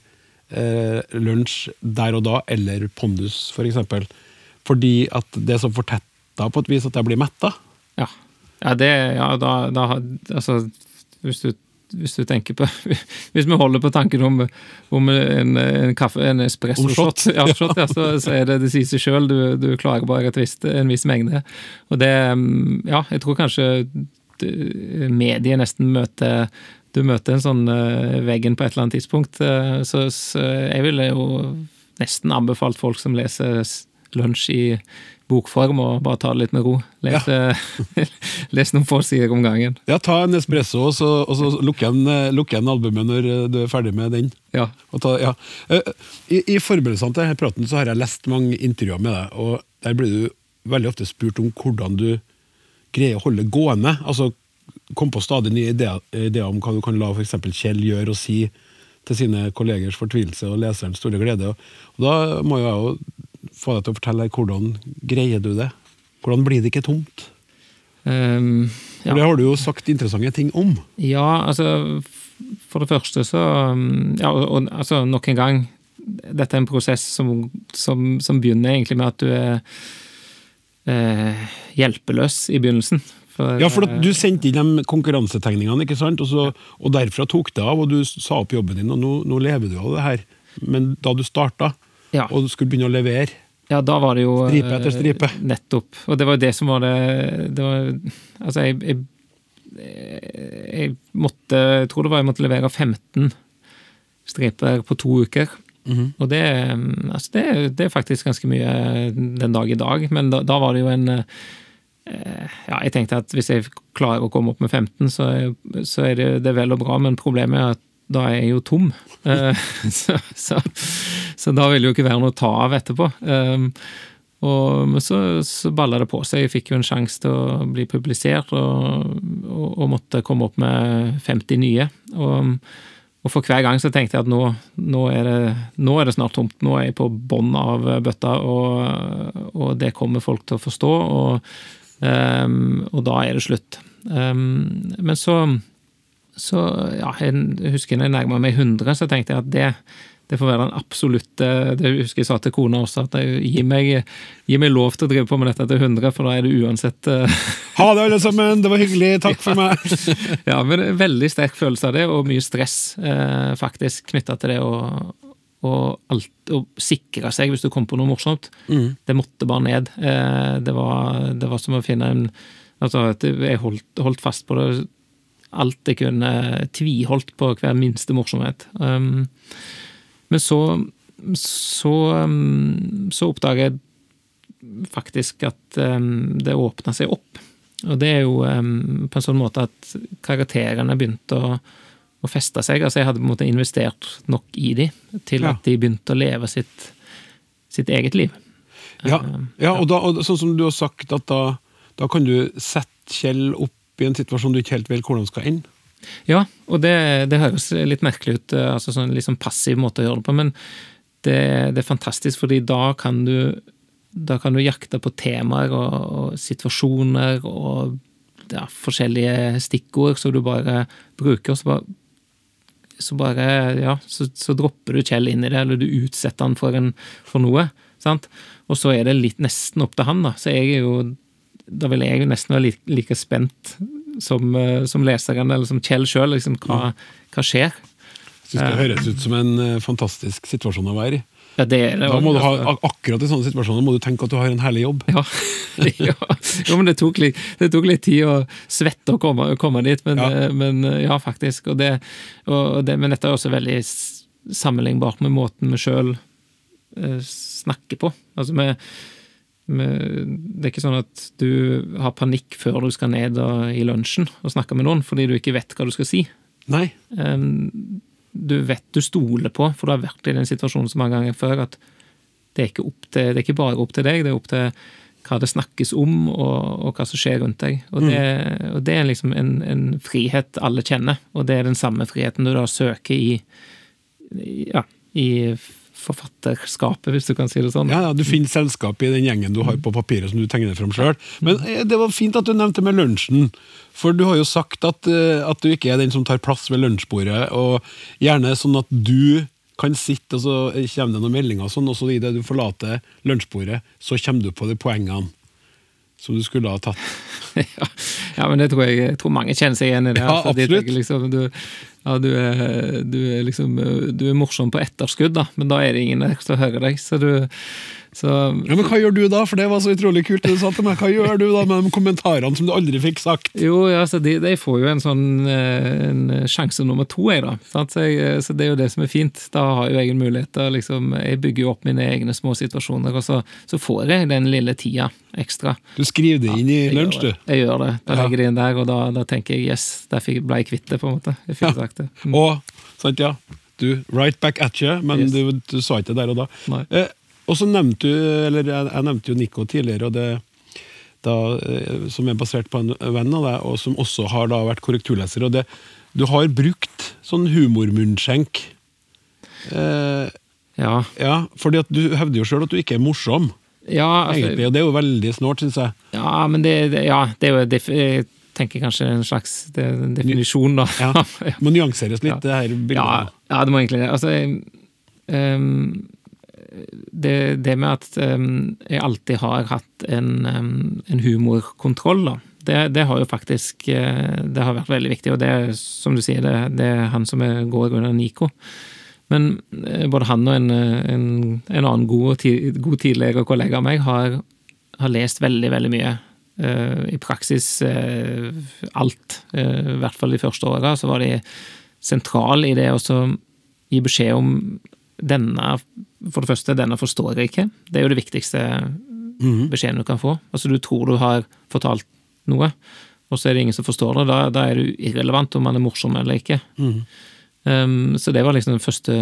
eh, lunsj der og da, eller Pondus f.eks. For eksempel. fordi at det er så fortetta på et vis at jeg blir metta. Ja. ja, det Ja, da, da Altså, hvis du hvis du tenker på Hvis vi holder på tanken om, om en, en, kaffe, en espresso-shot, ja, ja. ja, så, så, er det det sier seg sjøl. Du, du, klarer bare visst, en viss mengde. Og det Ja, jeg tror kanskje mediet nesten møter Du møter en sånn uh, veggen på et eller annet tidspunkt. Uh, så, så, jeg ville jo nesten anbefalt folk som leser lunsj i, bokform og bare ta det litt med ro. Les, ja. les noen få sider om gangen. Ja, ta en espresso, og så, og så lukk igjen, albumet når eh, du er ferdig med den. Ja. Ta, ja. Eh, I, I forberedelsene til denne praten så har jeg lest mange intervjuer med deg, og der blir du veldig ofte spurt om hvordan du greier å holde gående. Altså, komme på stadig nye ideer, ideer om hva du kan la f.eks. Kjell gjøre og si til sine kollegers fortvilelse og leserens store glede. Og, og da må jeg jo få deg til å fortelle deg, hvordan greier du det? Hvordan blir det ikke tomt? Um, For Det har du jo sagt interessante ting om. Ja, altså For det første så um, Ja, og, og altså nok en gang Dette er en prosess som, som, som begynner egentlig med at du er eh, hjelpeløs i begynnelsen. For, Ja, for Du sendte inn de konkurransetegningene, ikke sant? Og, så, og derfra tok det av, og du sa opp jobben din, og nå, nå lever du av det her. Men da du starta, Ja. og du skulle begynne å levere Ja, da var det jo Stripe etter stripe. eh, Nettopp. Og det var jo det som var det, det var, Altså, jeg, jeg, jeg måtte Jeg tror det var jeg måtte levere 15 striper på to uker. Mhm. Og det, altså det, det er faktisk ganske mye den dag i dag, men da, da var det jo en Ja, jeg tenkte at hvis jeg klarer å komme opp med 15, så, så er det, det er vel og bra, men problemet er at da er jeg jo tom. Eh, så, så, så da vil det jo ikke være noe å ta av etterpå. Um, og, men så, så balla det på seg. Jeg fikk jo en sjanse til å bli publisert, og, og, og måtte komme opp med 50 nye. Og, og for hver gang så tenkte jeg at nå, nå, er, det, nå er det snart tomt. Nå er jeg på bånn av bøtta, og det kommer folk til å forstå, og, um, og da er det slutt. Um, men så så ja, jeg husker når jeg nærma meg 100, så tenkte jeg at det, det får være den absolutte Det husker jeg sa til kona også, at jeg, gi, meg, gi meg lov til å drive på med dette til 100, for da er det uansett eh, Ha det, alle sammen! Det var hyggelig. Takk for meg. Ja, men veldig sterk følelse av det, og mye stress eh, faktisk knytta til det å og alt, å sikre seg hvis du kom på noe morsomt. Det måtte bare ned. Eh, det, var, det var som å finne en Altså, jeg holdt, holdt fast på det alt jeg kunne tviholdt på hver minste morsomhet. Um, men så så, um, så oppdager jeg faktisk at um, det åpna seg opp. Og det er jo um, på en sånn måte at karakterene begynte å, å feste seg. Altså jeg hadde på en måte investert nok i de til Ja. at de begynte å leve sitt, sitt eget liv. Ja, ja og, da, og sånn som du har sagt, at da, da kan du sette Kjell opp i en situasjon du ikke helt vet hvordan skal ende. Ja, og det, det høres litt merkelig ut, eh, altså sånn sånn passiv måte å gjøre det på, men det, det er fantastisk, fordi da kan du da kan du jakte på temaer og, og situasjoner og ja, forskjellige stikkord som du bare bruker, og så bare så bare, ja, så, så dropper du Kjell inn i det, eller du utsetter han for, en, for noe. sant? Og så er det litt nesten opp til han, da. Så jeg er jo Da vil jeg jo nesten være like, like spent som, eh, som leseren, eller som Kjell sjøl. Liksom, hva, hva skjer? Jeg syns det høres ut som en eh, fantastisk situasjon å være i. Ja, det er det. Da må du ha, akkurat i sånne situasjoner må du tenke at du har en herlig jobb. Ja. ja. Jo, men det tok, litt, det tok litt tid å svette å komme, komme dit, men Ja. ja, men, ja faktisk. Og det, og det, men dette er også veldig sammenlignbart med måten vi sjøl eh, snakker på. Altså vi, Det er ikke sånn at du har panikk før du skal ned i lunsjen og snakke med noen, fordi du ikke vet hva du skal si. Nei. Du vet du stoler på, for du har vært i den situasjonen så mange ganger før, at det er ikke, til, det er ikke bare opp til deg, det er opp til hva det snakkes om, og, og hva som skjer rundt deg. Og det, og det er liksom en, en frihet alle kjenner, og det er den samme friheten du da søker i- ja, i forfatterskapet, hvis du kan si det sånn. Ja, ja, Du finner selskap i den gjengen du har på papiret som du tegner fram sjøl. Men eh, det var fint at du nevnte med lunsjen. For du har jo sagt at, eh, at du ikke er den som tar plass ved lunsjbordet. Og gjerne sånn at du kan sitte, og så kommer det noen meldinger, og sånn, og så idet du forlater lunsjbordet, så kommer du på de poengene som du skulle ha tatt. ja, ja, men det tror jeg, jeg tror mange kjenner seg igjen i det. Ja, altså, absolutt. tenker Liksom, du, ja, du, er, du, er liksom, du er morsom på etterskudd, da, men da er det ingen der som hører deg. Så du så, Ja, Men hva gjør du da? For det var så utrolig kult det du sa til meg. Hva gjør du da med de kommentarene som du aldri fikk sagt? Jo, ja, så de, de får jo en sånn eh, en sjanse nummer to, jeg, da. Så, jeg, så det er jo det som er fint. Da har jo jeg en mulighet til liksom Jeg bygger jo opp mine egne små situasjoner, og så, så får jeg den lille tida ekstra. Du skriver det inn i Jeg lunsj, du. Jeg gjør det. Da legger jeg det inn der, og da, da tenker jeg yes, der ble jeg kvitt det, på en måte. Jeg fikk Ja. sagt det. Mm. Og, sant, ja. Du, right back at you, men Yes. du, du sa ikke det der og da. Nei. Eh, og så nevnte du, eller jeg, jeg nevnte jo Nico tidligere, og det, da, eh, som er basert på en venn av deg, og som også har da vært korrekturleser. og det, Du har brukt sånn humormunnskjenk. Eh, Ja, ja, fordi at du hevder jo sjøl at du ikke er morsom, ja, altså, egentlig, og det er jo veldig snålt, syns jeg. ja men det, ja, det er jo Jeg tenker kanskje en slags det, definisjon, da. Ja. Må nyanseres litt, det her bildet. Ja, ja, det må egentlig det. Altså, ehm, det, det med at ehm, jeg alltid har hatt en, ehm, en humorkontroll, da. Det, det har jo faktisk eh, Det har vært veldig viktig, og det er som du sier, det, det er han som går under Nico. Men eh, både han og en, en, en annen god, god tidligere kollega av meg har, har lest veldig, veldig mye. Eh, I praksis alt. I hvert fall de første åra så var de sentrale i det å gi beskjed om denne For det første, denne forstår jeg ikke. Det er jo det viktigste beskjeden du kan få. Altså, du tror du har fortalt noe, og så er det ingen som forstår det. Da, da er det irrelevant om man er morsom eller ikke. Um, så det var liksom det første,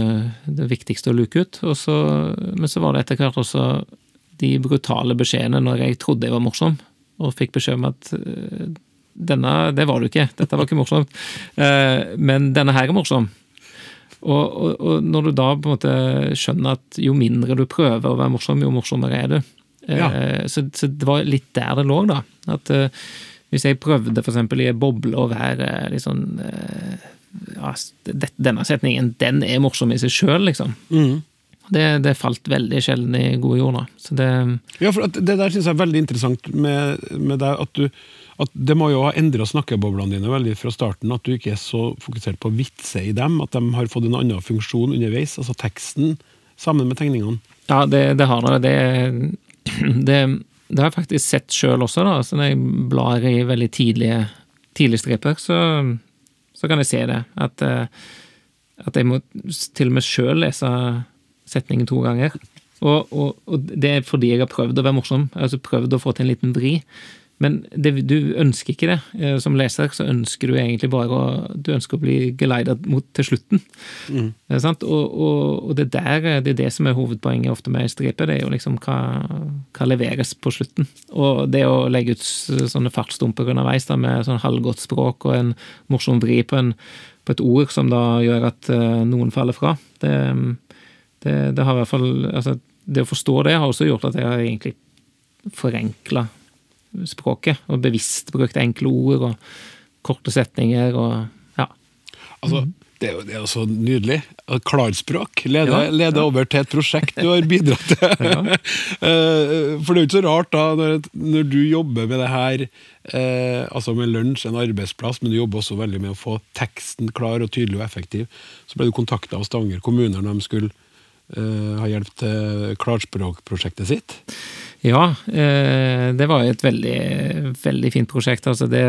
det viktigste å luke ut. Så, men så var det etter hvert også de brutale beskjedene når jeg trodde jeg var morsom, og fikk beskjed om at eh, denne, det var du ikke, dette var ikke morsomt, Uh, men denne her er morsom. Og, og, og når du da på en måte skjønner at jo mindre du prøver å være morsom, jo morsommere er du. Eh, Ja. Så, så det var litt der det lå, da. At eh, hvis jeg prøvde eksempel i en boble å være litt sånn eh, ja, Denne setningen, den er morsom i seg sjøl, liksom. Mm. Det, det falt veldig sjelden i gode jord, da. Så det Ja, for Det der synes jeg er veldig interessant med, med deg. At, du, at det må jo ha endra snakkeboblene dine veldig fra starten. At du ikke er så fokusert på vitser i dem. At de har fått en annen funksjon underveis. Altså teksten sammen med tegningene. Ja, det, det har det. Det, det. det har jeg faktisk sett sjøl også, da. Så når jeg blar i veldig tidlige, tidlige striper, så, så kan jeg se det. At, eh, at jeg må til og med sjøl lese setningen to ganger. Og, og, og det er fordi jeg har prøvd å være morsom. Altså prøvd å få til en liten vri. Men det, du ønsker ikke det. Eh, Som leser så ønsker du egentlig bare å, du ønsker å bli geleidet mot til slutten. Eh, sant? Og, og, og det, der, det er det som er hovedpoenget ofte med stripe. Det er jo liksom hva, hva leveres på slutten. Og det å legge ut sånne fartsdumper underveis da, med sånn halvgodt språk og en morsom vri på, en, på et ord som da gjør at eh, noen faller fra, det, det, det har i hvert fall altså, Det å forstå det har også gjort at jeg har egentlig forenkla språket, og bevisst brukt enkle ord og korte setninger og ja. Altså, det, er jo, det er jo så nydelig. Klarspråk leder, Ja, leder over til et prosjekt du har bidratt til. Eh, For det er jo ikke så rart, da, når, når du jobber med det her, eh, altså med lunsj, en arbeidsplass, men du jobber også veldig med å få teksten klar og tydelig og effektiv, så ble du kontakta av Stavanger kommune når de skulle eh, ha hjelp til klarspråkprosjektet sitt. Ja, eh, det var et veldig, veldig fint prosjekt. Altså det,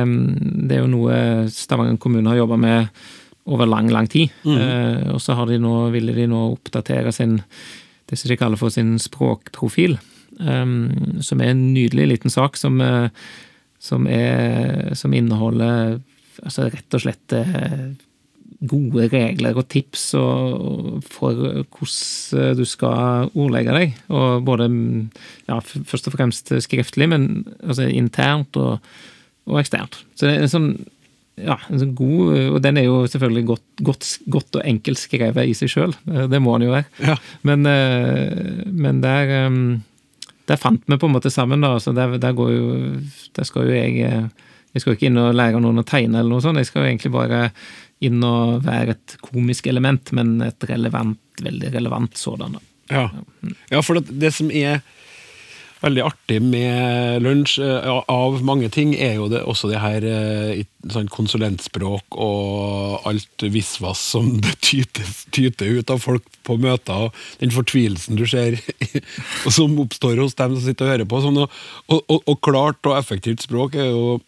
det er jo noe Stavanger kommune har jobba med over lang, lang tid. Mm. og så har de nå, ville de nå oppdatere sin det som de kaller for sin språkprofil. eh, som er en nydelig liten sak som, eh, som, er, som inneholder altså rett og slett gode regler og tips for hvordan du skal ordlegge deg. Og både ja, først og fremst skriftlig, men altså internt og, og eksternt. Så det er en sånn ja, en sånn god, og den er jo selvfølgelig godt, godt, godt og enkelt skrevet i seg sjøl. Det må den jo være. Ja. Men, eh, men der, eh, der fant vi på en måte sammen, da. Så der, der går jo Der skal jo jeg eh, Jeg skal jo ikke inn og lære noen å tegne eller noe sånt. Jeg skal jo egentlig bare inn og være et komisk element, men et relevant, veldig relevant sådan. da. Ja, ja for det, det som er veldig artig med lunsj, eh, av mange ting, er jo det, også det her sånn konsulentspråk og alt visvas som det tyter, tyter ut av folk på møter, og den fortvilelsen du ser som oppstår hos dem som sitter og hører på. Sånn, og, og, og klart og effektivt språk er jo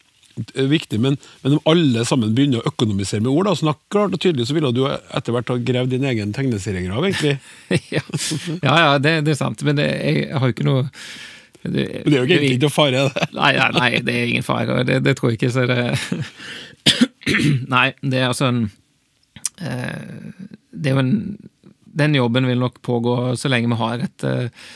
viktig, men, men om alle sammen begynner å økonomisere med ord, da, snakk klart og tydelig, så ville du etter hvert ha gravd din egen tegneseriegrav, egentlig. ja, ja, ja det, det er sant, men det, jeg har jo ikke noe det, det er jo ikke egentlig ikke noe fare, det. Nei, nei, nei, det er ingen fare. Det, det tror jeg ikke. Så det Nei, det er altså en eh, Det er jo en Den jobben vil nok pågå så lenge vi har et, eh,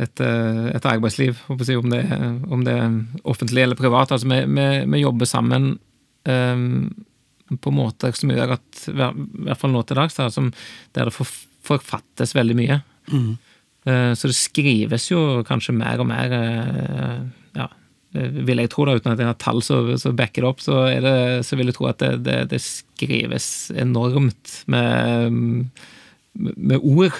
et, eh, et arbeidsliv, om, det, om det er offentlig eller privat. Altså, vi, vi, vi jobber sammen um, på måter som gjør at, i hvert fall nå til dags, da, som, der det forfattes veldig mye. Mm. Uh, så det skrives jo kanskje mer og mer uh, ja, vil jeg tro, da, uten at jeg har tall som backer det opp, så, det, så, vil jeg tro at det, det, det skrives enormt med med ord.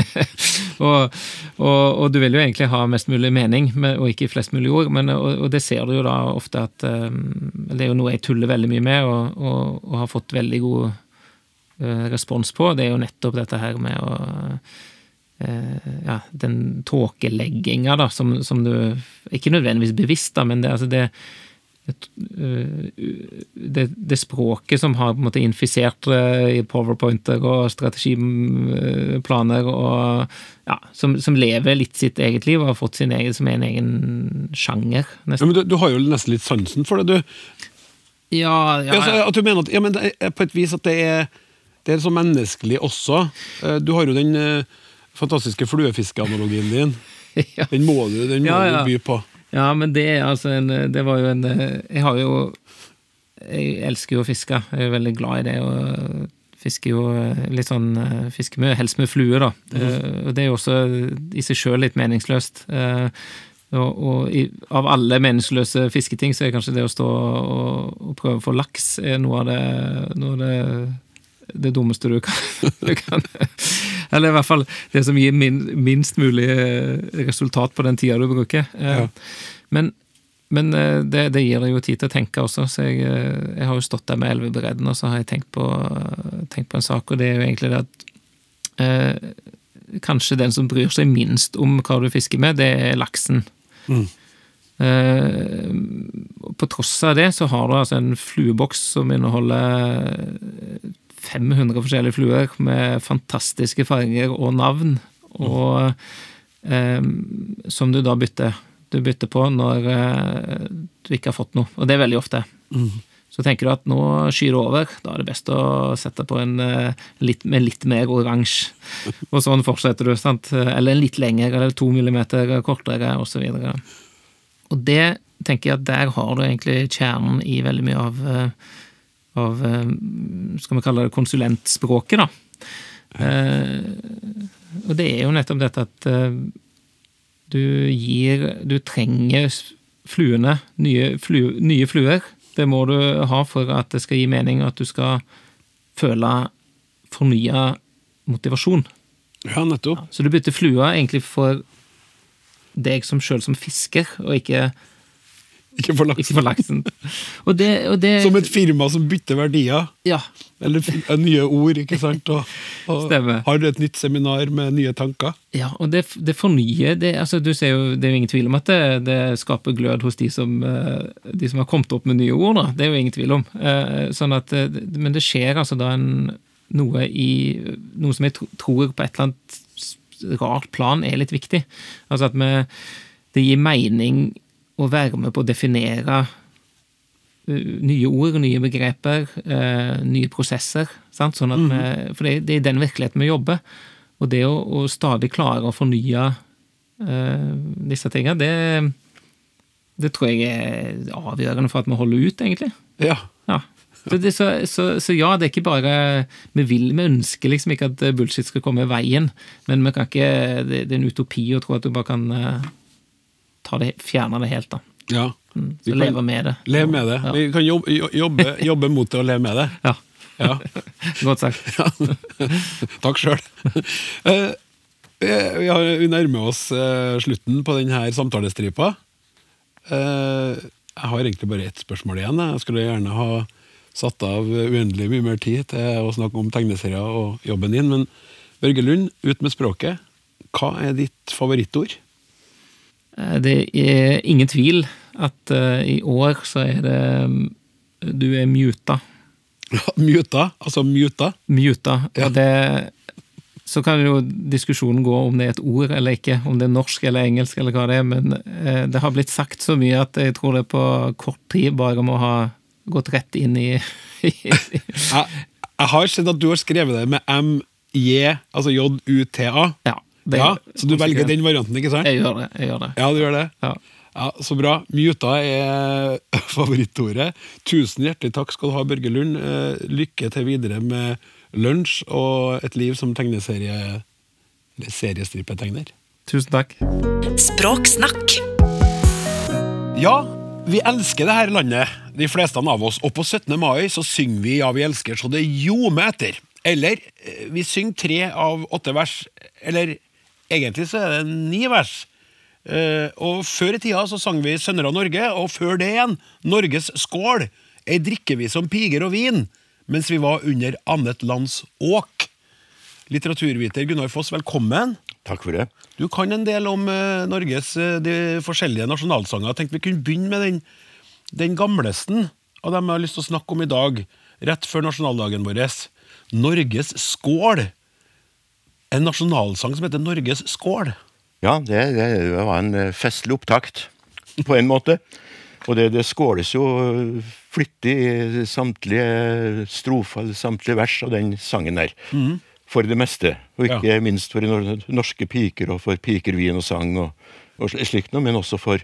og, og, og, du vil jo egentlig ha mest mulig mening, og ikke flest mulig ord. Men, og, og, det ser du jo da ofte at um, Det er jo noe jeg tuller veldig mye med, og har fått veldig god uh, respons på. Det er jo nettopp dette her med å uh, Ja, den tåkelegginga, da, som, som, du Ikke nødvendigvis bevisst, da, men det, altså det det, det, språket som har på en måte infisert eh, i powerpointer og strategiplaner, og ja, som, som, lever litt sitt eget liv og har fått sin egen, som er en egen sjanger. Ja, men du, du, har jo nesten litt sansen for det, du. Ja, ja, ja. At du mener at ja, men på et vis at det er, det er så menneskelig også. Eh, du har jo den eh, fantastiske fluefiskeanalogien din. Den må du, den må du by på. Ja, men det er altså en Det var jo en Jeg har jo Jeg elsker jo å fiske. Jeg er veldig glad i det. og fisker jo litt sånn Fisker med, helst med flue, da. Mm. Det er jo også i seg sjøl litt meningsløst. Og, og i, av alle meningsløse fisketing, så er kanskje det å stå og, og prøve å få laks er noe av det, noe av det, det dummeste du kan, du kan eller i hvert fall det som gir min, minst mulig eh, resultat på den tida du bruker. Eh, ja. Men, men eh, det, det, gir deg jo tid til å tenke også, så jeg, jeg har jo stått der med elvebredden og så har jeg tenkt på, tenkt på en sak, og det er jo egentlig det at eh, Kanskje den som bryr seg minst om hva du fisker med, det er laksen. Mm. Uh, på tross av det så har du altså en flueboks som inneholder 500 forskjellige fluer med fantastiske farger og navn, og eh, som du da bytter. Du bytter på når eh, du ikke har fått noe, og det er veldig ofte. Mm. Så tenker du at nå skyr det over, da er det best å sette på en eh, litt, med litt mer oransje. Og sånn fortsetter du, sant. Eller en litt lengre, eller to millimeter kortere, osv. Og, og det tenker jeg at der har du egentlig kjernen i veldig mye av eh, av eh, Skal vi kalle det konsulentspråket, da. Eh, og det er jo nettopp dette at eh, du gir Du trenger fluene, nye, flu, nye fluer. Det må du ha for at det skal gi mening, at du skal føle fornya motivasjon. Ja, nettopp. Ja, så du bytter flua egentlig for deg som sjøl som fisker, og ikke ikke for laksen. Ikke for laksen. Og det, og det, som et firma som bytter verdier. Ja. Eller nye ord, ikke sant? Og, og har et nytt seminar med nye tanker. Ja, og det, det fornyer det, altså, du ser jo, det er jo ingen tvil om at det, det skaper glød hos de som, eh, de som har kommet opp med nye ord. Da. Det er jo ingen tvil om. Eh, sånn at, eh, men det skjer altså da en, noe i Noe som jeg tror på et eller annet rart plan er litt viktig. Altså at vi, det gir mening å være med på å definere eh, nye ord, nye begreper, eh, nye prosesser. Sant? Sånn at vi, mhm. for det, det, er den virkeligheten vi jobber. Og det å, å stadig klare å fornye uh, disse tingene, det, det tror jeg er avgjørende for at vi holder ut, egentlig. Ja. ja. Så, det, så, så, så, ja, det er ikke bare Vi vil, vi ønsker liksom ikke at bullshit skal komme i veien, men vi kan ikke, det, det er en utopi å tro at du bare kan det, fjerne det helt, da. Ja. Mm, så leve med det. Leve med det. Ja. Vi kan jobbe, jobbe, jobbe, mot det og leve med det. Ja. ja. Godt sagt. Takk sjøl. Uh, vi nærmer oss uh, slutten på denne samtalestripa. Uh, jeg har egentlig bare ett spørsmål igjen. Jeg skulle gjerne ha satt av uendelig mye mer tid til å snakke om tegneserier og jobben din, men Børge Lund, ut med språket. Hva er ditt favorittord? Eh, det er ingen tvil at uh, i år så er det mm, Du er muta. muta? Altså muta? Muta. Ja. Det så kan jo diskusjonen gå om det er et ord eller ikke, om det er norsk eller engelsk eller hva det er, men eh, det har blitt sagt så mye at jeg tror det på kort tid bare må ha gått rett inn i, jeg, jeg, har sett at du har skrevet det med m-j, altså J-U-T-A. Ja. Det- Ja, Så du velger den varianten, ikke sant? Jeg gjør det. jeg gjør det. Ja, du gjør det? Ja. Ja, Så bra. Muta er favorittordet. Tusen hjertelig takk skal du ha, Børge Lund. Eh, Lykke til videre med lunsj og et liv som tegneserie... eller seriestrippetegner. Tusen takk. Språksnakk. Ja, vi elsker det her landet, de fleste av oss. Og på 17. mai så synger vi Ja, vi elsker så det ljomer etter. Eller eh, vi synger tre av åtte vers. Eller egentlig så er det ni vers. Eh, og før i tida så sang vi Sønner av Norge, og før det igjen Norges skål. Ei vi om piger og vin, mens vi var under annet lands åk. Litteraturviter Gunnar Foss, velkommen. Takk for det. Du kan en del om eh, Norges eh, de forskjellige nasjonalsanger. Jeg tenkte vi kunne begynne med den, den gamlesten av dem jeg har lyst til å snakke om i dag, rett før nasjonaldagen vår. Norges skål. En nasjonalsang som heter Norges skål. Ja, det, det var en eh, festlig opptakt, på en måte. Og det, det skåles jo flittig i samtlige strofer, eller samtlige vers av den sangen der. For det meste. Og ikke minst for norske piker, og for piker, vin og sang og, og slikt noe, men også for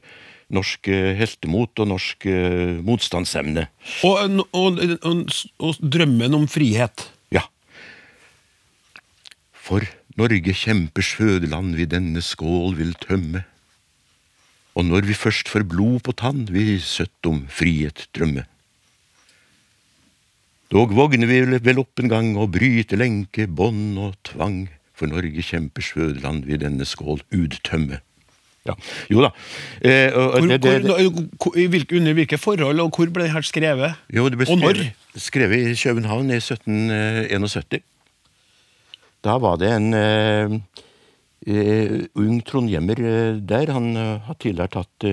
norsk eh, heltemot og norsk eh, motstandsevne. Og, og, og, og drømmen om frihet. For Norge kjempers fødeland vi denne skål vil tømme. Og når vi først får blod på tann, vi søtt om frihet drømme. Dog vågner vi vel- opp en gang og bryter lenke, bånd og tvang. For Norge kjempers fødeland vi denne skål uttømme. Ja. Jo da. Eh, og, og Hvor, det, det, hvor, hvor, hvilke, under hvilke forhold, og hvor ble det her skrevet? Jo, det ble Og når? skrevet, skrevet i København i 1771. Da var det en eh, eh, ung trondhjemmer eh, der. Han har tidligere tatt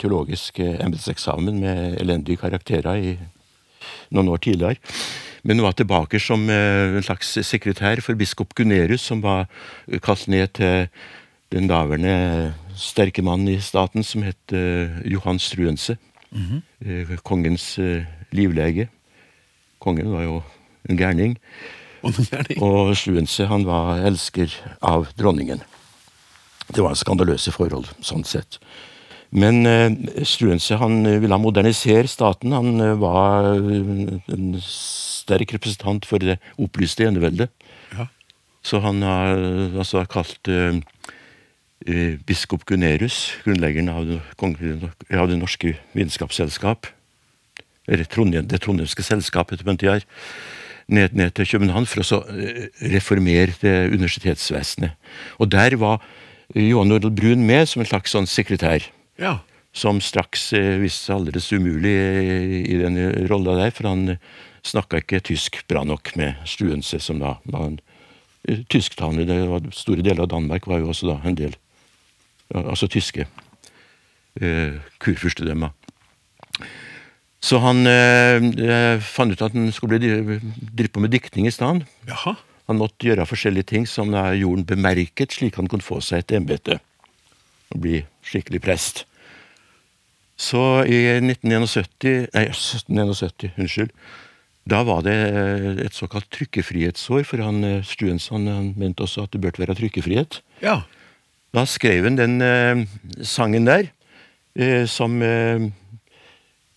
teologisk embetseksamen med elendige karakterer i noen år tidligere. Men var tilbake som en slags sekretær for biskop Gunerius, som var kalt ned til den daværende sterke mannen i staten som het Johan Struense. eh, kongens eh, livlege. Kongen var jo en gærning. Og Struense han var elsker av dronningen. Det var skandaløse forhold, sånn sett. Men eh, Struense han ville modernisere staten. Han eh, var eh, en sterk representant for det opplyste eneveldet. Ja. Så han har eh, altså kalt eh, biskop Gunerius, grunnleggeren av av det norske vitenskapsselskap, eller det trondheimske selskapet på den tida, ned, ned til København for å så, eh, reformere det universitetsvesenet. Og der var eh, Johan Nordahl Brun med som en slags sånn sekretær Ja. som straks eh, viste seg aldeles umulig i den rolla der, for han snakka ikke tysk bra nok med Struense, som da var en tysktalende. Store deler av Danmark var jo også da en del altså tyske eh, kurfyrstedømmer. Så han eh, fant ut at han skulle bli, drive på med diktning i stedet. Han måtte gjøre forskjellige ting som da gjorde han bemerket, slik han kunne få seg et embete og bli skikkelig prest. Så i 1971, nei, 1771, unnskyld, da var det eh, et såkalt trykkefrihetsår, for han Struensen han mente også at det burde være trykkefrihet. Ja. Da skrev han den øh, sangen der, øh, som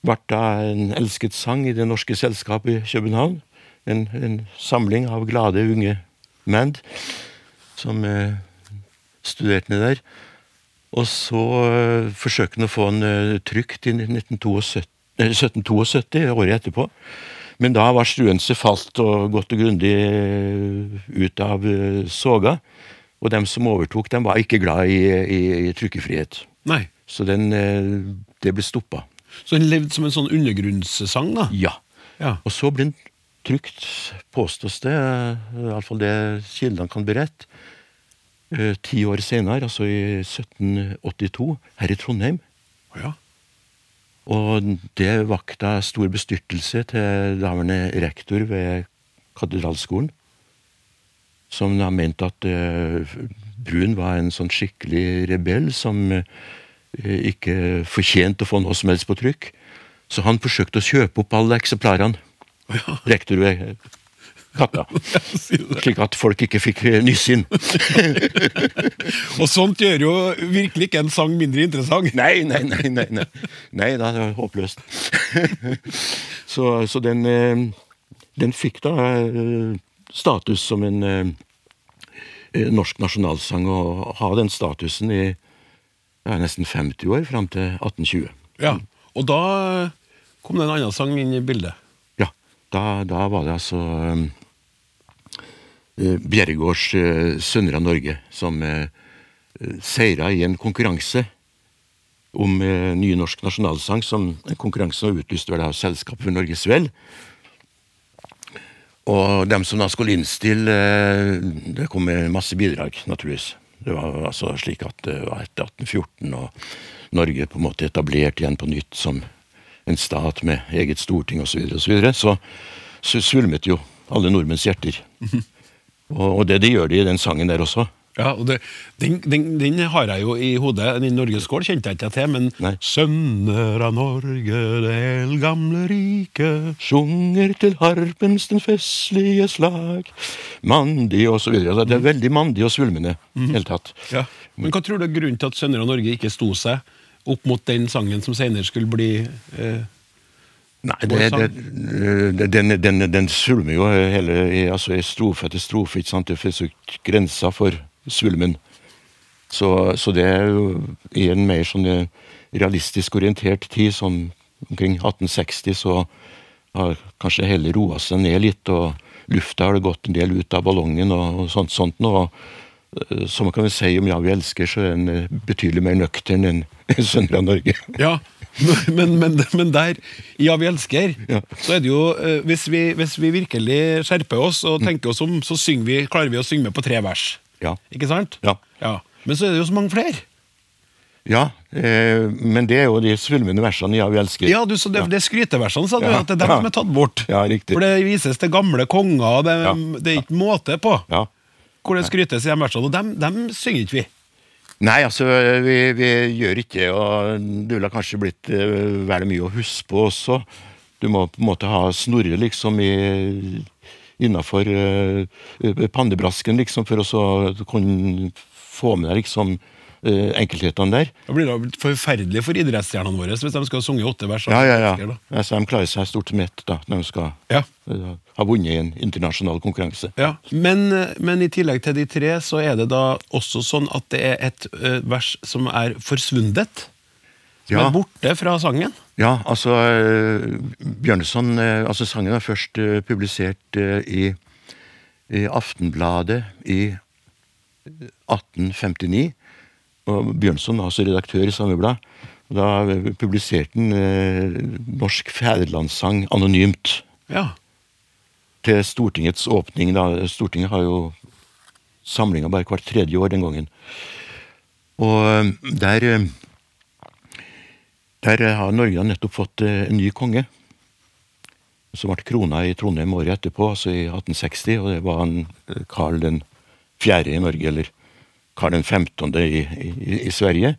ble da en elsket sang i Det Norske Selskap i København. En, en samling av glade unge menn som eh, studerte ned der. Og så eh, forsøkte han å få den eh, trykt i 1972, eh, 1772, året etterpå. Men da var Struense falt og godt og grundig eh, ut av eh, soga. Og dem som overtok, dem var ikke glad i, i, i trykkefrihet. Nei. Så den, eh, det ble stoppa. Så den levde som en sånn undergrunnssang, da? Ja. Ja. Og så ble den trykt, påstås det, eh, iallfall det kildene kan berette, eh, ti år senere, altså i 1782, her i Trondheim. Ja. Og det vakta stor bestyrtelse til daværende rektor ved katedralskolen, som da mente at eh, Brun var en sånn skikkelig rebell som eh, ikke fortjente å få noe som helst på trykk. Så han forsøkte å kjøpe opp alle eksemplarene. Ja. Rektor katta. Slik at folk ikke fikk eh, nyss inn. Og sånt gjør jo virkelig ikke en sang mindre interessant. Nei, nei, nei. Nei, nei. nei da, det var håpløst. så, så den, eh, den fikk da eh, status som en eh, eh, norsk nasjonalsang, og ha den statusen i ja, nesten 50 år, fram til 1820. Ja, Og da kom det en annen sang inn i bildet. Ja, da, da var det altså um, eh, Bjerregaards uh, 'Sønner av Norge' som uh, seira i en konkurranse om uh, ny norsk nasjonalsang, som en konkurranse som var utlyst av Selskapet for Norges Vel. Og dem som da skulle innstille eh, Det kom med masse bidrag, naturligvis. Det var altså slik at det var etter 1814, og Norge på en måte etablert igjen på nytt som en stat med eget storting osv., så, videre, og så, videre, så svulmet jo alle nordmenns hjerter. Og, og det de gjør de i den sangen der også. Ja, og det, den, den, den har jeg jo i hodet. Den Norgesskål kjente jeg ikke til, men Nei. Sønner av Norge, det eldgamle riket Sjunger til harpens den festlige slag, mandig og så videre. Altså, Det er veldig mandig og svulmende Mm. hele tatt. ja. Men hva tror du er grunnen til at Sønner av Norge ikke sto seg opp mot den sangen som senere skulle bli eh, Nei, det, det, det, den, den, den svulmer jo hele altså strofe etter strofe. ikke sant? Det finnes jo grenser for svulmen. Så, så det er jo i en mer sånn eh, realistisk orientert tid, sånn omkring 1860, så har kanskje hele roa seg ned litt, og lufta har det gått en del ut av ballongen og, og sånt. sånt og eh, som man kan vel si om Ja, vi elsker, så er den eh, betydelig mer nøktern enn Søndre av Norge. Ja, men, men, men der, Ja, vi elsker, Ja. så er det jo hvis vi, hvis vi virkelig skjerper oss og tenker oss om, så vi, klarer vi å synge med på tre vers. Ja. Ikke sant? Ja. Men så er det jo så mange flere. Ja, eh, men det er jo de svulmende versene Ja, vi elsker. Ja, du, så det, det er skryteversene, sa du, Ja, at det er dem ja. som er tatt bort. Ja, riktig. For det vises til gamle konger, og det, Ja. det er ikke måte på Ja. hvor det skrytes i de versene, og dem, dem synger ikke vi. Nei, altså, vi, vi gjør ikke og det ville kanskje blitt uh, vel mye å huske på også. Du må på en måte ha snorre liksom i innafor pannebrasken, liksom, for å kunne få med deg liksom eh, enkelthetene der. Det blir da forferdelig for idrettsstjernene våre hvis de skal synge åtte vers. Ja, ja, ja. Altså, de klarer seg stort som ett da, når de skal Ja. eh, ha vunnet i en internasjonal konkurranse. Ja, men, men i tillegg til de tre, så er det da også sånn at det er et vers som er forsvunnet. Som Ja. er borte fra sangen. Ja, altså eh, Bjørnson eh, altså Sangen er først eh, publisert i, i Aftenbladet i 1859. Og Bjørnson var altså redaktør i samme blad. Da publiserte han Norsk fædrelandssang anonymt Ja. til Stortingets åpning. Da. Stortinget har jo samlinga bare hvert tredje år den gangen. Og der Der har Norge nettopp fått eh, en ny konge. Som ble krona i Trondheim året etterpå, altså i 1860. Og det var han eh, Karl den 4. i Norge, eller Karl den femtonde i, i, i Sverige.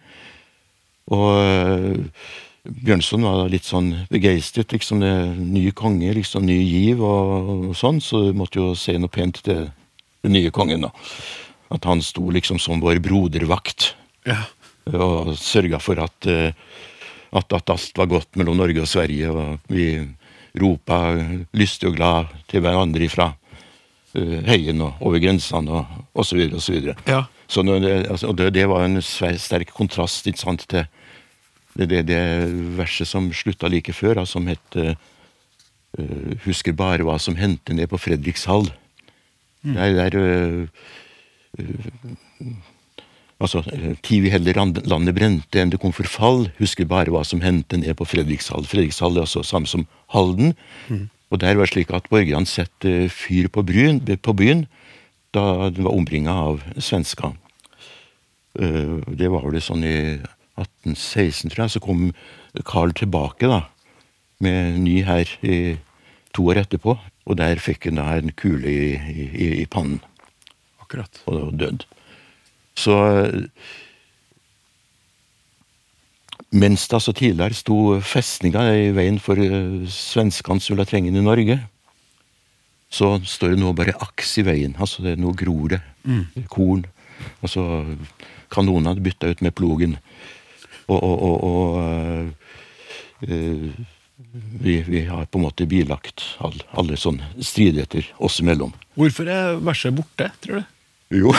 Og eh, Bjørnson var litt sånn begeistret. liksom det Ny konge, liksom ny giv og, og sånn, så du måtte jo si noe pent til den nye kongen. da. At han sto liksom som vår brodervakt ja. og sørga for at, eh, at, at alt var godt mellom Norge og Sverige. Og vi ropa lystig og glad til hverandre ifra eh, heien og over grensene og, og så videre og så. Ja. Så når altså, det, det var en sterk kontrast ikke sant, til det, det, det verset som slutta like før, da, som het eh, Husker bare hva som hendte ned på Fredrikshall. Der, der eh, Altså, eh, tid vi heller landet brente enn det kom for fall, husker bare hva som hendte ned på Fredrikshall. Fredrikshall er altså samme som Halden. Og der var det slik at borgerne satte eh, fyr på, bryn, på byen da den var omringa av svensker. Eh, Det var vel sånn i 1816, tror jeg, så kom Karl tilbake da, med ny hær i to år etterpå. Og der fikk han da en kule i, i, i pannen Akkurat. og død. Så Mens det altså tidligere sto festninga i veien for eh, svenskene som ville trenge inn i Norge, så står det nå bare aks i veien. Altså det, nå gror det. Korn. Altså kanonene er bytta ut med plogen. Og, og, og, og øh, vi, vi har på en måte bilagt all, alle sånne stridigheter oss imellom. Hvorfor er verset borte, tror du? Jo,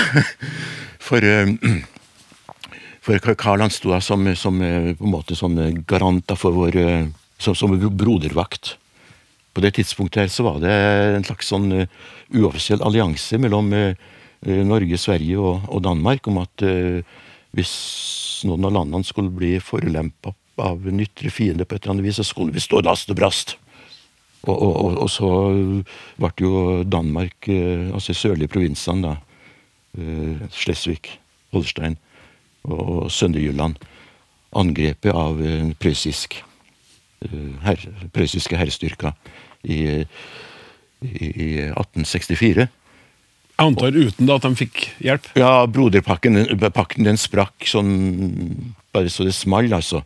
for eh, For Karl han sto som, som eh, på en måte sånn eh, garant for vår som, som brodervakt. På det tidspunktet her så var det en slags sånn uoffisiell allianse mellom Norge, Sverige og, og Danmark om at hvis noen av landene skulle bli forulempa av en ytre fiende på et eller annet vis, så skulle vi stå last og brast. Og, og, og, så ble jo Danmark, altså de sørlige provinsene, da, Slesvig, Holstein og Sønderjylland, angrepet av en prøyssisk eh, her, prøyssiske herrestyrker i, i, i 1864. Jeg antar uten da at de fikk hjelp. Ja, broderpakken pakken, den sprakk sånn bare så det small, altså.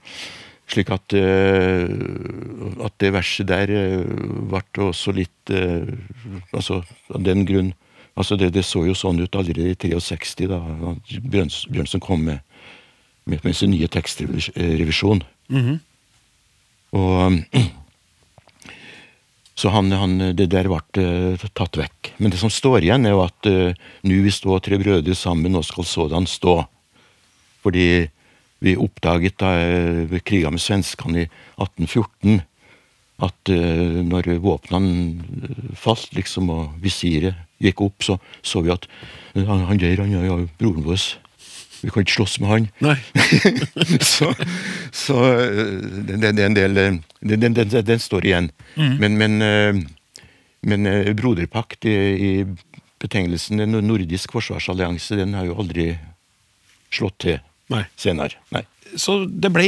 Slik at, uh, at det verset der uh, ble også litt uh, Altså, av den grunn altså det, det, så jo sånn ut allerede i 63, da Bjørns, Bjørnson kom med, med, med sin nye tekstrevisjon. Og så han, han, det der ble uh, tatt vekk. Men det som står igjen, er jo at uh, nu vi står tre brødre sammen, og skal sådan stå. Fordi vi oppdaget da uh, ved kriga med svenskene i 1814 at uh, når våpnene falt, liksom, og visiret gikk opp, så så vi at han, han der, han er jo broren vår. Vi kan ikke slåss med han. Nei. så så det, det, det er en del Den, den, den, står igjen. Men, men, eh, men eh, broderpakt i, i betegnelsen en nordisk forsvarsallianse, den har jo aldri slått til Nei. senere. Nei. Så det ble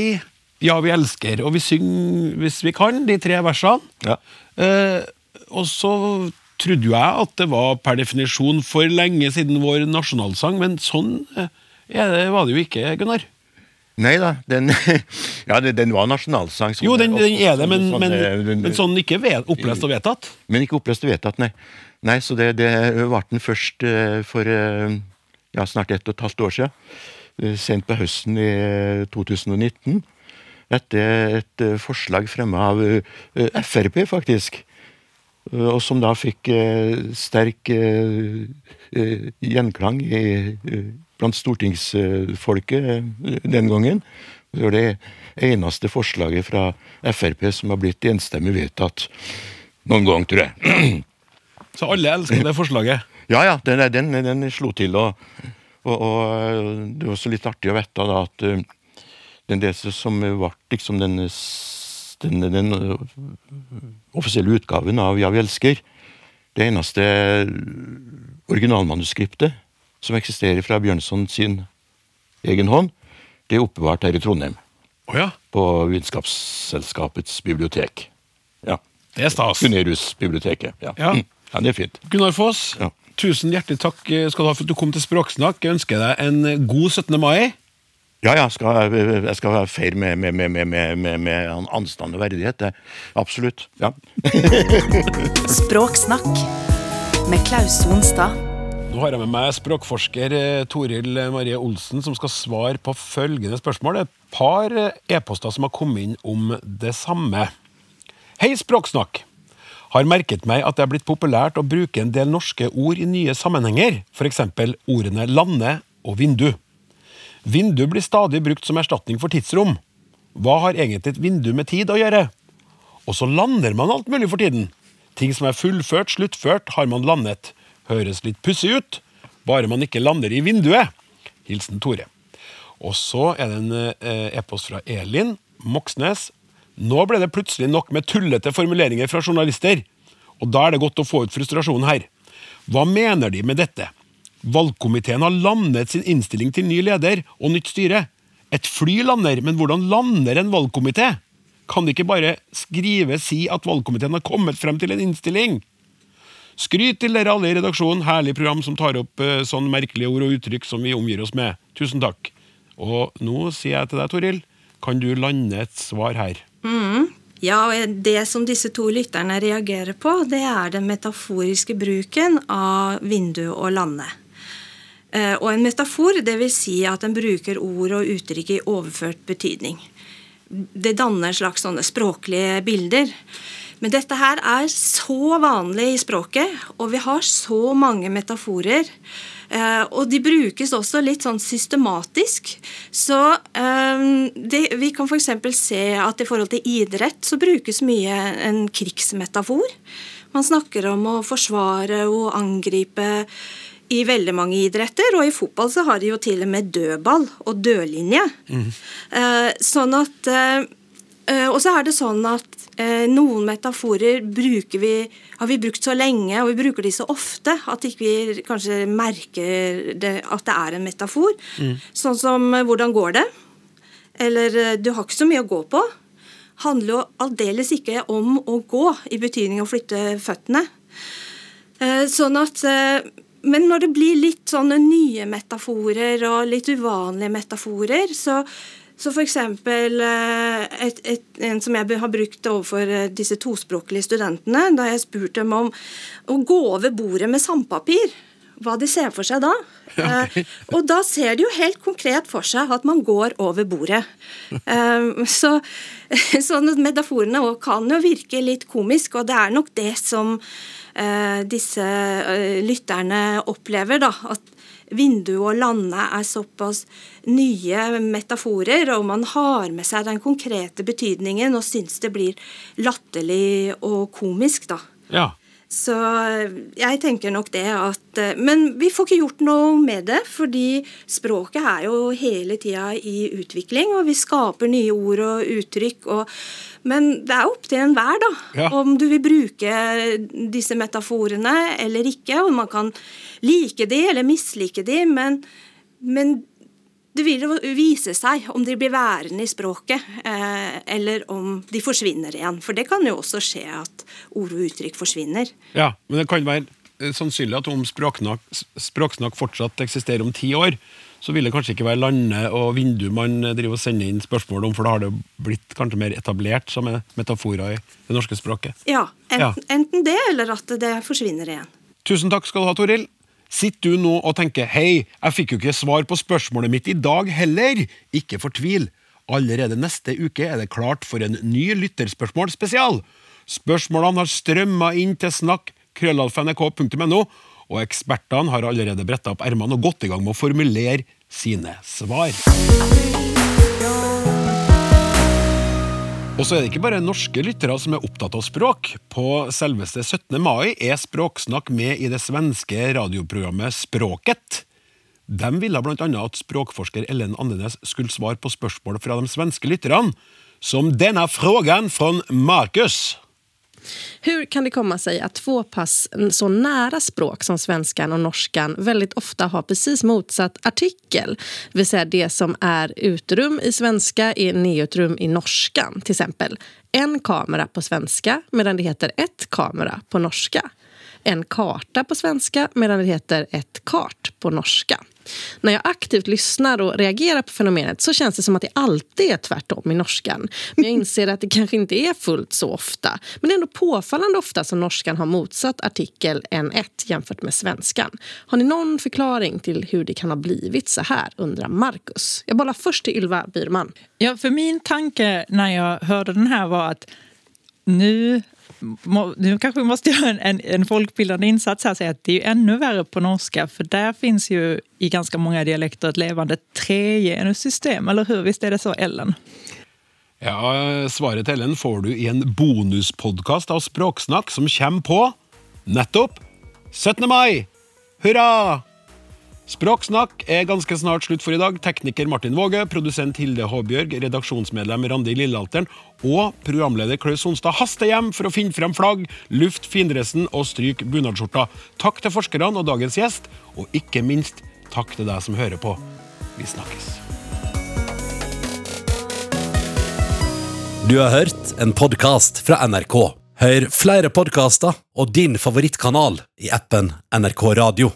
Ja, vi elsker, og vi synger hvis vi kan, de tre versene. Ja. Eh, og så trodde jo jeg at det var per definisjon for lenge siden vår nasjonalsang, men sånn eh, er det, var det jo ikke, Gunnar. Nei da, den, ja, den var nasjonalsang. Jo, den, den er det, men, sånn, men, eh, men sånn ikke ved, opplest og vedtatt. Men ikke opplest og vedtatt, nei. Nei, så det, det ble den først eh, for eh, ja, snart ett og et halvt år siden. eh, Sent på høsten i eh, 2019. Etter et eh, forslag fremma av eh, Frp, faktisk. Eh, Og som da fikk eh, sterk eh, gjenklang i, blant stortingsfolket den gangen. Det var det eneste forslaget fra Frp som har blitt enstemmig vedtatt noen gang, tror jeg. Så alle elsker det forslaget. Ja, ja, den, den, den slo til, og, og, og det var også litt artig å vite da at den del som ble liksom den, s- den, den eh, offisielle utgaven av Ja, vi elsker, det eneste originalmanuskriptet som eksisterer fra Bjørnson sin egen hånd, det er oppbevart her i Trondheim, Oh ja, på Vitenskapsselskapets bibliotek. Ja. det er stas. Gunerius-biblioteket. Ja. Ja. Mm. ja, det er fint. Gunnar Foss, Ja. tusen hjertelig takk skal du ha for at du kom til Språksnakk. Jeg ønsker deg en god 17. mai. Ja, ja, skal, jeg skal være med, med, med, med, med, med, med anstand og verdighet. Det. Absolutt. Ja. Språksnakk med Klaus Sonstad. Nå har jeg med meg språkforsker eh, Toril Marie Olsen, som skal svare på følgende spørsmål. Det er et par eh, e-poster som har kommet inn om det samme. Hei, Språksnakk! Har merket meg at det er blitt populært å bruke en del norske ord i nye sammenhenger, f.eks. ordene lande og vindu. Vindu blir stadig brukt som erstatning for tidsrom. Hva har egentlig et vindu med tid å gjøre? Og så lander man alt mulig for tiden. Ting som er fullført, sluttført, har man landet. Høres litt pussig ut, bare man ikke lander i vinduet. Hilsen Tore. Og så er det en eh, e-post fra Elin Moxnes. Nå ble det plutselig nok med tullete formuleringer fra journalister, og da er det godt å få ut frustrasjonen her. Hva mener de med dette? Valgkomiteen har landet sin innstilling til ny leder og nytt styre. Et fly lander, men hvordan lander en valgkomité? Kan de ikke bare skrive si at valgkomiteen har kommet frem til en innstilling? Skryt til dere alle i redaksjonen, herlig program som tar opp eh, sånn merkelige ord og uttrykk som vi omgir oss med. Tusen takk. Og nå sier jeg til deg, Toril, kan du lande et svar her? Ja, og Det som disse to lytterne reagerer på, det er den metaforiske bruken av vindu og lande. Eh, og en metafor, vil si at en bruker ord og uttrykk i overført betydning. Det danner slags sånne språklige bilder. Men dette her er så vanlig i språket, og vi har så mange metaforer. Eh, og de brukes også litt sånn systematisk. Så eh, det, vi kan f.eks. se at i forhold til idrett så brukes mye en krigsmetafor. Man snakker om å forsvare og angripe i veldig mange idretter, og i fotball så har de jo til og med dødball og dødlinje. Mm. sånn at Og så er det sånn at noen metaforer bruker vi, har vi brukt så lenge, og vi bruker de så ofte at ikke vi kanskje merker det, at det er en metafor. Mm. Sånn som 'hvordan går det?' eller 'du har ikke så mye å gå på' handler jo aldeles ikke om å gå, i betydning å flytte føttene. Sånn at men når det blir litt sånne nye metaforer og litt uvanlige metaforer, så, så f.eks. Eh, en som jeg har brukt overfor eh, disse tospråklige studentene, da jeg spurte dem om å gå over bordet med sandpapir. Hva de ser for seg da. Okay. Eh, og da ser de jo helt konkret for seg at man går over bordet. så så metaforene kan jo virke litt komisk, og det er nok det som Eh, disse eh, lytterne opplever. da, at vinduet og landet er såpass nye metaforer, og man har med seg den konkrete betydningen og syns det blir latterlig og komisk, da. Ja. Så jeg tenker nok det at eh, Men vi får ikke gjort noe med det, fordi språket er jo hele tida i utvikling, og vi skaper nye ord og uttrykk. og men det er opp til enhver da, ja. om du vil bruke disse metaforene eller ikke. og Man kan like de eller mislike de, men, men det vil vise seg om de blir værende i språket, eh, eller om de forsvinner igjen. For det kan jo også skje at ord og uttrykk forsvinner. Ja, men det kan være eh, sannsynlig at om språksnakk, språksnakk fortsatt eksisterer om ti år, så vil det kanskje ikke være lande og vindu man driver og sender inn spørsmål om, for da har det blitt kanskje mer etablert som metaforer i det norske språket. Ja, enten, ja. enten det, eller at det forsvinner igjen. Tusen takk skal du ha, Toril. Sitter du nå og tenker 'hei, jeg fikk jo ikke svar på spørsmålet mitt i dag heller'? Ikke fortvil. Allerede neste uke er det klart for en ny lytterspørsmål spesial. Spørsmålene har strømma inn til snakk krøllalfa.nrk.no, og ekspertene har allerede bretta opp ermene og gått i gang med å formulere sine svar. Og så er det ikke bare norske lyttere som er opptatt av språk. På selveste 17. mai er Språksnakk med i det svenske radioprogrammet Språket. De ville bl.a. at språkforsker Ellen Andenes skulle svare på spørsmål fra de svenske lytterne, som denne frågan fra Markus. Hur kan det komma sig att två pass så nära språk som svenskan och norskan väldigt ofta har precis motsatt artikel? Det vill säga det som är utrum i svenska är neutrum i norskan. Till exempel en kamera på svenska medan det heter ett kamera på norska. En karta på svenska medan det heter ett kart på norska. När jag aktivt lyssnar och reagerar på fenomenet så känns det som att det alltid är tvärtom i norskan. Men jag inser att det kanske inte är fullt så ofta. Men det är ändå påfallande ofta som norskan har motsatt artikel N1 jämfört med svenskan. Har ni någon förklaring till hur det kan ha blivit så här, undrar Marcus. Jag bollar först till Ylva Byrman. Ja, för min tanke när jag hörde den här var att nu nu kanske vi måste göra en, en folkbildande insats här säga att det är ännu värre på norska för där finns ju i ganska många dialekter ett levande tregenussystem, eller hur? Visst är det så, Ellen? Ja, Svaret til Ellen får du i en bonuspodkast av Språksnakk som kommer på nettopp 17. mai! Hurra! Språksnakk er ganske snart slutt for i dag. Tekniker Martin Våge, produsent Hilde Håbjørg, redaksjonsmedlem Randi Lillealteren og programleder Klaus Sonstad haster hjem for å finne frem flagg, luft findressen og stryke bunadsskjorta. Takk til forskerne og dagens gjest, og ikke minst takk til deg som hører på. Vi snakkes. Du har hørt en podkast fra NRK. Hør flere podkaster og din favorittkanal i appen NRK Radio.